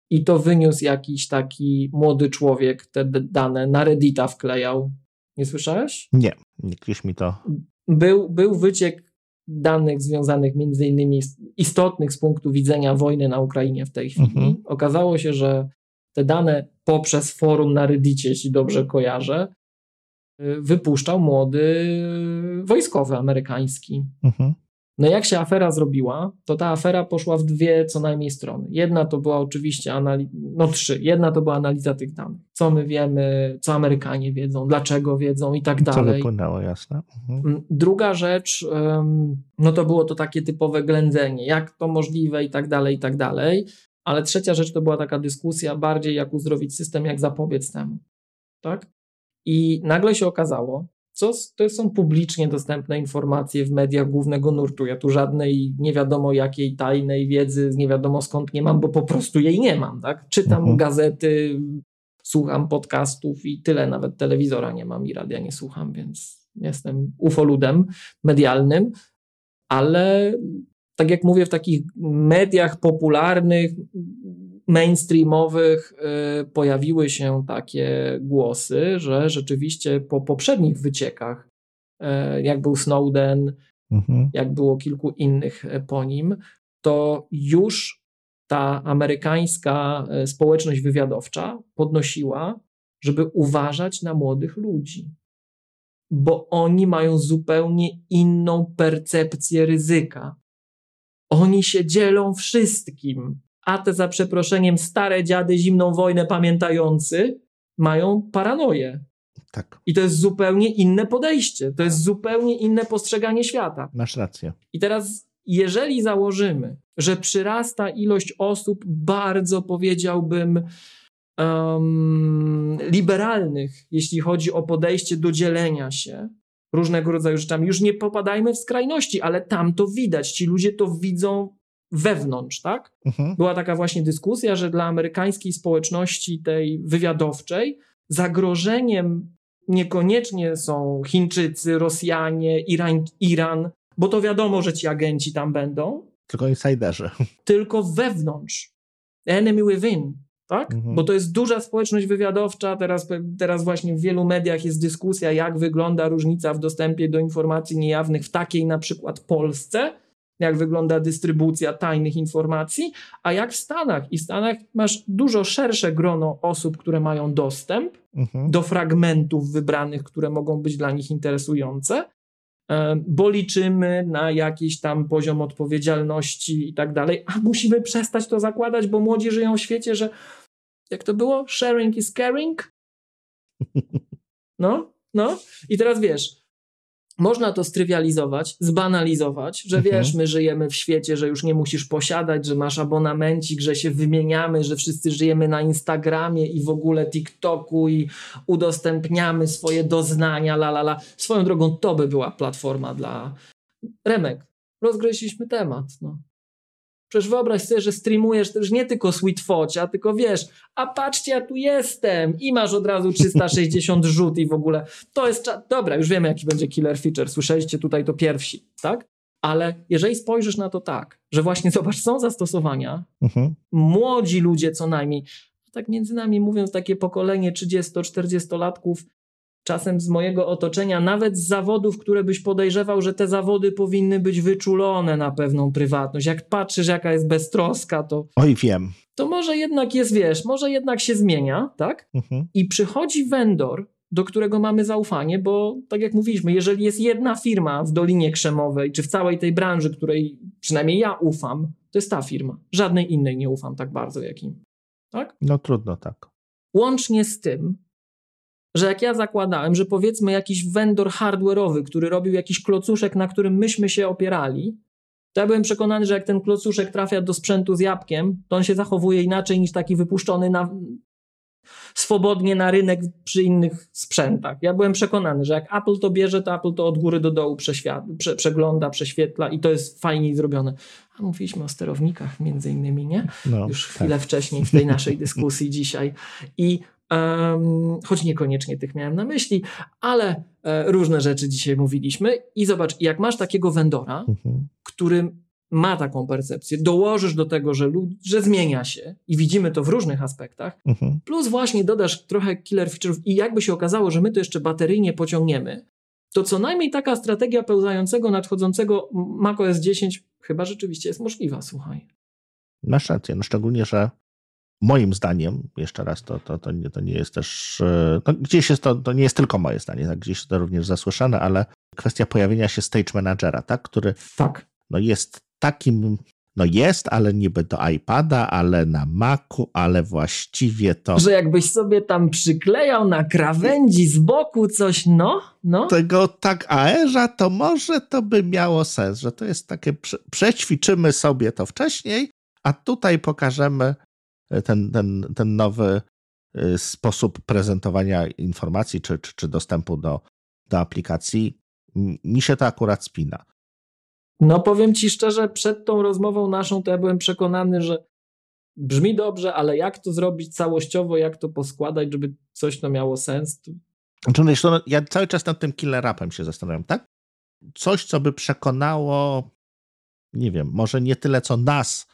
i to wyniósł jakiś taki młody człowiek te dane na Reddita wklejał. Nie słyszałeś? Nie, nie mi to. Był, był wyciek danych związanych między innymi istotnych z punktu widzenia wojny na Ukrainie w tej chwili. Mhm. Okazało się, że te dane poprzez forum na Reddicie, jeśli dobrze kojarzę, y, wypuszczał młody wojskowy amerykański. Mhm. No jak się afera zrobiła, to ta afera poszła w dwie co najmniej strony. Jedna to była oczywiście analiza, no trzy. Jedna to była analiza tych danych. Co my wiemy, co Amerykanie wiedzą, dlaczego wiedzą i tak dalej. Co wypłynęło, jasne. Mhm. Mm, druga rzecz, no to było to takie typowe ględzenie, jak to możliwe i tak dalej, i tak dalej. Ale trzecia rzecz to była taka dyskusja bardziej jak uzdrowić system, jak zapobiec temu. Tak? I nagle się okazało, co to są publicznie dostępne informacje w mediach głównego nurtu. Ja tu żadnej nie wiadomo jakiej tajnej wiedzy, nie wiadomo skąd nie mam, bo po prostu jej nie mam. Tak? Czytam mhm. gazety, słucham podcastów i tyle. Nawet telewizora nie mam i radia nie słucham, więc jestem ufoludem medialnym. Ale tak jak mówię, w takich mediach popularnych, mainstreamowych y, pojawiły się takie głosy, że rzeczywiście po poprzednich wyciekach, y, jak był Snowden, mhm. jak było kilku innych y, po nim, to już ta amerykańska społeczność wywiadowcza podnosiła, żeby uważać na młodych ludzi, bo oni mają zupełnie inną percepcję ryzyka. Oni się dzielą wszystkim, a te za przeproszeniem stare dziady zimną wojnę pamiętający mają paranoję. Tak. I to jest zupełnie inne podejście, to jest zupełnie inne postrzeganie świata. Masz rację. I teraz, jeżeli założymy, że przyrasta ilość osób bardzo, powiedziałbym, um, liberalnych, jeśli chodzi o podejście do dzielenia się, różnego rodzaju rzeczami. Już nie popadajmy w skrajności, ale tam to widać. Ci ludzie to widzą wewnątrz, tak? Mhm. Była taka właśnie dyskusja, że dla amerykańskiej społeczności tej wywiadowczej zagrożeniem niekoniecznie są Chińczycy, Rosjanie, Iran, Iran, bo to wiadomo, że ci agenci tam będą. Tylko insiderzy. Tylko wewnątrz. Enemy within tak? Mhm. Bo to jest duża społeczność wywiadowcza. Teraz, teraz właśnie w wielu mediach jest dyskusja, jak wygląda różnica w dostępie do informacji niejawnych w takiej na przykład Polsce, jak wygląda dystrybucja tajnych informacji, a jak w Stanach. I w Stanach masz dużo szersze grono osób, które mają dostęp mhm. do fragmentów wybranych, które mogą być dla nich interesujące, e, bo liczymy na jakiś tam poziom odpowiedzialności i tak dalej, a musimy przestać to zakładać, bo młodzi żyją w świecie, że jak to było? Sharing is caring? No, no. I teraz wiesz, można to strywializować, zbanalizować, że mhm. wiesz, my żyjemy w świecie, że już nie musisz posiadać, że masz abonamencik, że się wymieniamy, że wszyscy żyjemy na Instagramie i w ogóle TikToku i udostępniamy swoje doznania, la la la. Swoją drogą to by była platforma dla Remek. Rozgryźliśmy temat. No. Przecież wyobraź sobie, że streamujesz też nie tylko Sweet Focia, tylko wiesz, a patrzcie, ja tu jestem i masz od razu 360 rzut i w ogóle. To jest, dobra, już wiemy jaki będzie killer feature, słyszeliście tutaj to pierwsi, tak? Ale jeżeli spojrzysz na to tak, że właśnie zobacz, są zastosowania, mhm. młodzi ludzie co najmniej, tak między nami mówiąc, takie pokolenie 30-40-latków czasem z mojego otoczenia, nawet z zawodów, które byś podejrzewał, że te zawody powinny być wyczulone na pewną prywatność. Jak patrzysz, jaka jest beztroska, to. Oj, wiem. To może jednak jest, wiesz, może jednak się zmienia, tak? Mhm. I przychodzi vendor, do którego mamy zaufanie, bo tak jak mówiliśmy, jeżeli jest jedna firma w Dolinie Krzemowej, czy w całej tej branży, której przynajmniej ja ufam, to jest ta firma. Żadnej innej nie ufam tak bardzo jak im. Tak? No trudno tak. Łącznie z tym, że jak ja zakładałem, że powiedzmy jakiś vendor hardware'owy, który robił jakiś klocuszek, na którym myśmy się opierali, to ja byłem przekonany, że jak ten klocuszek trafia do sprzętu z jabłkiem, to on się zachowuje inaczej niż taki wypuszczony na, swobodnie na rynek przy innych sprzętach. Ja byłem przekonany, że jak Apple to bierze, to Apple to od góry do dołu prze, przegląda, prześwietla i to jest fajniej zrobione. A mówiliśmy o sterownikach między innymi, nie? No, Już chwilę tak. wcześniej w tej naszej dyskusji dzisiaj. I choć niekoniecznie tych miałem na myśli, ale e, różne rzeczy dzisiaj mówiliśmy. I zobacz, jak masz takiego vendora, mhm. który ma taką percepcję, dołożysz do tego, że, że zmienia się i widzimy to w różnych aspektach, mhm. plus właśnie dodasz trochę killer feature'ów i jakby się okazało, że my to jeszcze bateryjnie pociągniemy, to co najmniej taka strategia pełzającego, nadchodzącego macOS 10 chyba rzeczywiście jest możliwa, słuchaj. Masz rację, no szczególnie, że moim zdaniem, jeszcze raz, to, to, to, nie, to nie jest też, e, no gdzieś jest to, to nie jest tylko moje zdanie, tak, gdzieś to również zasłyszane, ale kwestia pojawienia się stage managera, tak, który tak. No jest takim, no jest, ale niby do iPada, ale na Macu, ale właściwie to... Że jakbyś sobie tam przyklejał na krawędzi z boku coś, no, no. Tego tak aerza, to może to by miało sens, że to jest takie, przećwiczymy sobie to wcześniej, a tutaj pokażemy ten, ten, ten nowy y, sposób prezentowania informacji czy, czy, czy dostępu do, do aplikacji. Mi się to akurat spina. No powiem ci szczerze, przed tą rozmową naszą to ja byłem przekonany, że brzmi dobrze, ale jak to zrobić całościowo, jak to poskładać, żeby coś to miało sens? To... Znaczy, no, ja cały czas nad tym killer appem się zastanawiam, tak? Coś, co by przekonało, nie wiem, może nie tyle co nas,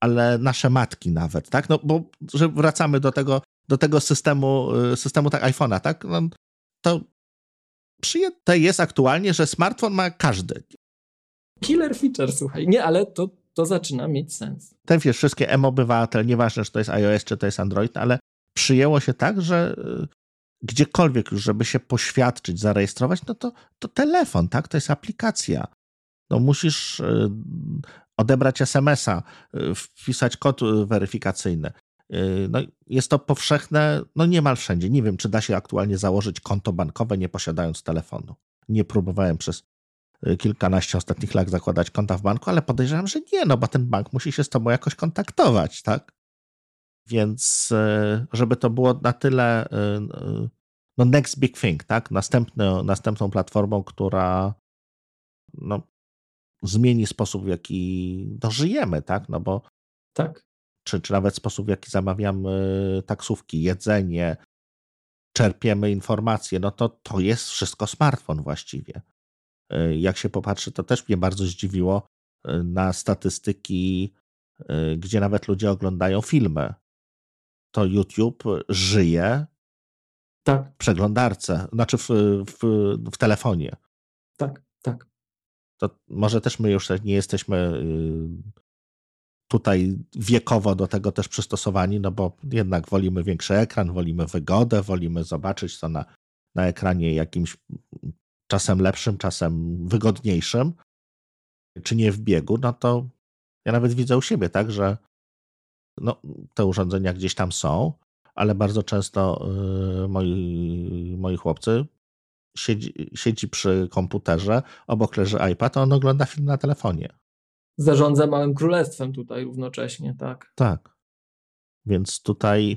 ale nasze matki nawet, tak? No bo że wracamy do tego, do tego systemu, y, systemu tak iPhone'a, tak? No, to przyjęte jest aktualnie, że smartfon ma każdy. Killer feature, słuchaj. Nie, ale to, to zaczyna mieć sens. Ten wiesz, wszystkie M-obywatel, nieważne, czy to jest iOS, czy to jest Android, ale przyjęło się tak, że y, gdziekolwiek już, żeby się poświadczyć, zarejestrować, no to, to telefon, tak? To jest aplikacja. No musisz y, odebrać SMS-a, y, wpisać kod y, weryfikacyjny. Y, no, jest to powszechne, no niemal wszędzie. Nie wiem, czy da się aktualnie założyć konto bankowe, nie posiadając telefonu. Nie próbowałem przez kilkanaście ostatnich lat zakładać konta w banku, ale podejrzewam, że nie, no bo ten bank musi się z tobą jakoś kontaktować, tak? Więc żeby to było na tyle no next big thing, tak? Następny, następną platformą, która no, zmieni sposób, w jaki no, żyjemy, tak? No bo tak. Czy, czy nawet sposób, w jaki zamawiamy taksówki, jedzenie, czerpiemy informacje, no to to jest wszystko smartfon właściwie. Y, jak się popatrzy, to też mnie bardzo zdziwiło y, na statystyki, y, gdzie nawet ludzie oglądają filmy. To YouTube żyje tak. w przeglądarce, znaczy w, w, w telefonie. Tak, tak. To może też my już nie jesteśmy y, tutaj wiekowo do tego też przystosowani, no bo jednak wolimy większy ekran, wolimy wygodę, wolimy zobaczyć to na, na ekranie jakimś czasem lepszym, czasem wygodniejszym, czy nie w biegu, no to ja nawet widzę u siebie, tak, że no, te urządzenia gdzieś tam są, ale bardzo często yy, moi, moi chłopcy siedzi, siedzi przy komputerze, obok leży iPad, a on ogląda film na telefonie. Zarządza małym królestwem tutaj równocześnie, tak. Tak. Więc tutaj,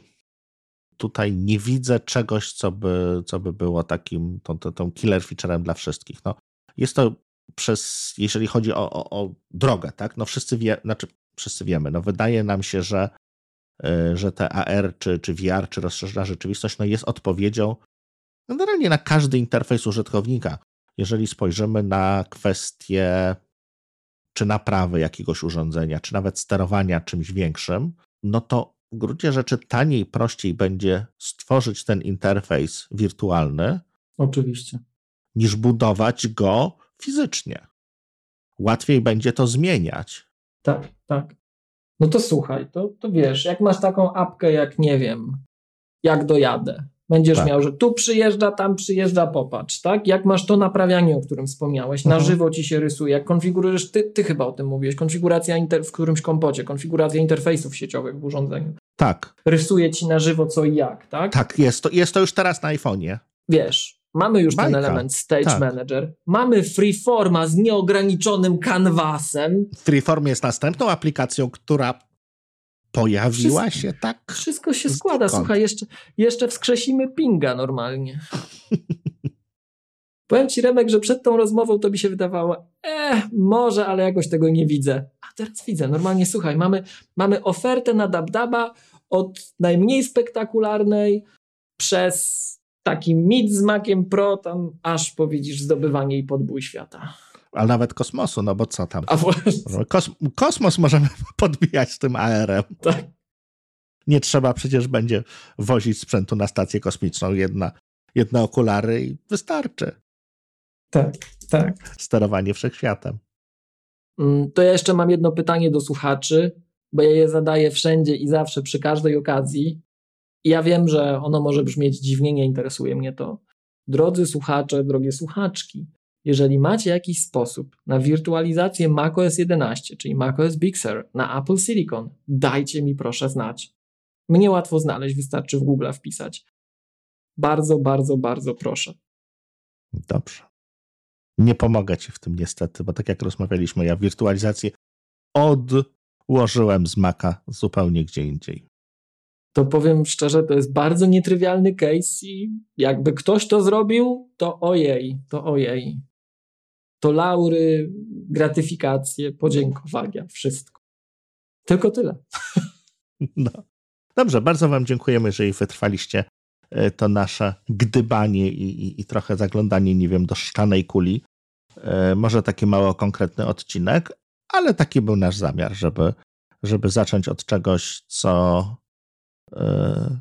tutaj nie widzę czegoś, co by, co by było takim tą, tą, tą killer featurem dla wszystkich. No, jest to przez, jeżeli chodzi o, o, o drogę, tak? No wszyscy wie, znaczy wszyscy wiemy, no wydaje nam się, że, e, że te AR, czy, czy VR, czy rozszerzona rzeczywistość, no jest odpowiedzią generalnie na każdy interfejs użytkownika. Jeżeli spojrzymy na kwestie czy naprawy jakiegoś urządzenia, czy nawet sterowania czymś większym, no to w gruncie rzeczy taniej, prościej będzie stworzyć ten interfejs wirtualny. Oczywiście. Niż budować go fizycznie. Łatwiej będzie to zmieniać. Tak, tak. No to słuchaj, to, to wiesz, jak masz taką apkę, jak nie wiem, jak dojadę, Będziesz tak. miał, że tu przyjeżdża, tam przyjeżdża, popatrz, tak? Jak masz to naprawianie, o którym wspomniałeś, na mhm. żywo ci się rysuje, jak konfigurujesz, ty, ty chyba o tym mówiłeś, konfiguracja inter, w którymś kompocie, konfiguracja interfejsów sieciowych w urządzeniu. Tak. Rysuje ci na żywo co i jak, tak? Tak, jest to, jest to już teraz na iPhone'ie. Wiesz, mamy już Bajka. ten element Stage tak. Manager, mamy Freeforma z nieograniczonym kanwasem. Freeform jest następną aplikacją, która pojawiła wszystko, się tak. Wszystko się składa. Słuchaj, jeszcze, jeszcze wskrzesimy pinga normalnie. Powiem ci, Remek, że przed tą rozmową to mi się wydawało, eh, może, ale jakoś tego nie widzę. A teraz widzę. Normalnie, słuchaj, mamy, mamy ofertę na Dabdaba od najmniej spektakularnej przez taki mit z Maciem Pro, tam aż powiedzisz zdobywanie i podbój świata ale nawet kosmosu, no bo co tam? Kos kosmos możemy podbijać z tym AR-em. Tak. Nie trzeba przecież będzie wozić sprzętu na stację kosmiczną. Jedna, jedne okulary i wystarczy. Tak, tak. Sterowanie wszechświatem. Mm, to ja jeszcze mam jedno pytanie do słuchaczy, bo ja je zadaję wszędzie i zawsze przy każdej okazji. I ja wiem, że ono może brzmieć dziwnie, nie interesuje mnie to. Drodzy słuchacze, drogie słuchaczki, jeżeli macie jakiś sposób na wirtualizację macOS 11, czyli macOS Big Sur na Apple Silicon, dajcie mi proszę znać. Mnie łatwo znaleźć, wystarczy w Google wpisać. Bardzo, bardzo, bardzo proszę. Dobrze. Nie pomogę ci w tym niestety, bo tak jak rozmawialiśmy, ja wirtualizację odłożyłem z Maca zupełnie gdzie indziej. To powiem szczerze, to jest bardzo nietrywialny case i jakby ktoś to zrobił, to ojej, to ojej to laury, gratyfikacje, podziękowania, wszystko. Tylko tyle. No. Dobrze, bardzo Wam dziękujemy, jeżeli wytrwaliście e, to nasze gdybanie i, i, i trochę zaglądanie, nie wiem, do szczanej kuli. E, może taki mało konkretny odcinek, ale taki był nasz zamiar, żeby, żeby zacząć od czegoś, co e,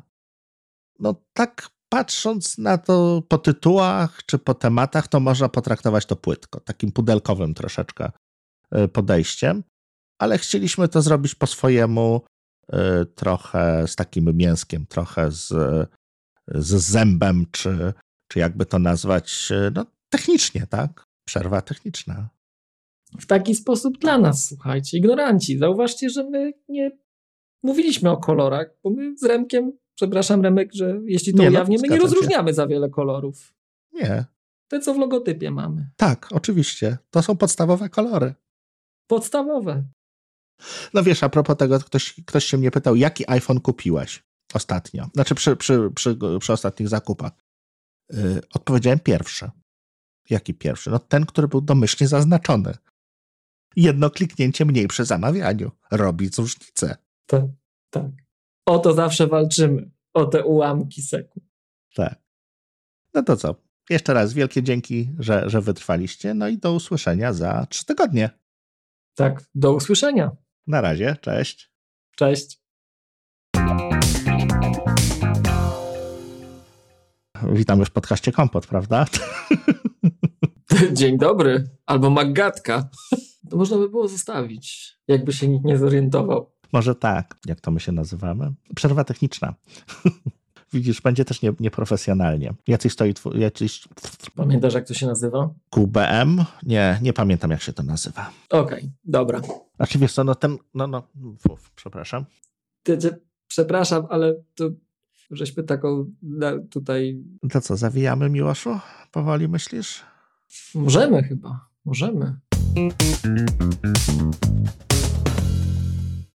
no tak patrząc na to po tytułach czy po tematach, to można potraktować to płytko, takim pudelkowym troszeczkę e, podejściem, ale chcieliśmy to zrobić po swojemu, e, trochę z takim mięskiem, trochę z, z zębem, czy, czy jakby to nazwać, e, no technicznie, tak? Przerwa techniczna. W taki sposób dla nas, słuchajcie, ignoranci. Zauważcie, że my nie mówiliśmy o kolorach, bo my z Remkiem Przepraszam, Remek, że jeśli to nie, no, ujawnię, my nie rozróżniamy się. za wiele kolorów. Nie. Te, co w logotypie mamy. Tak, oczywiście. To są podstawowe kolory. Podstawowe. No wiesz, a propos tego, ktoś, ktoś się mnie pytał, jaki iPhone kupiłeś ostatnio? Znaczy przy, przy, przy, przy ostatnich zakupach. Yy, odpowiedziałem pierwszy. Jaki pierwszy? No ten, który był domyślnie zaznaczony. Jedno kliknięcie mniej przy zamawianiu. Robi różnicę. Tak, tak. O to zawsze walczymy. O te ułamki sekund. Tak. No to co? Jeszcze raz wielkie dzięki, że, że wytrwaliście. No i do usłyszenia za trzy tygodnie. Tak, do usłyszenia. Na razie, cześć. Cześć. Witam już w podcaście Kompot, prawda? Dzień dobry. Albo Maggatka. To można by było zostawić, jakby się nikt nie zorientował. Może tak, jak to my się nazywamy. Przerwa techniczna. Widzisz, będzie też nie, nieprofesjonalnie. Jacyś stoi, tw- jacyś Pamiętasz, jak to się nazywa? QBM? Nie, nie pamiętam, jak się to nazywa. Okej, dobra. Znaczy, wiesz co, no ten, no, no, uf, przepraszam. Ty, ty, przepraszam, ale to żeśmy taką tutaj... To co, zawijamy, Miłoszu? Powoli myślisz? Możemy chyba, możemy.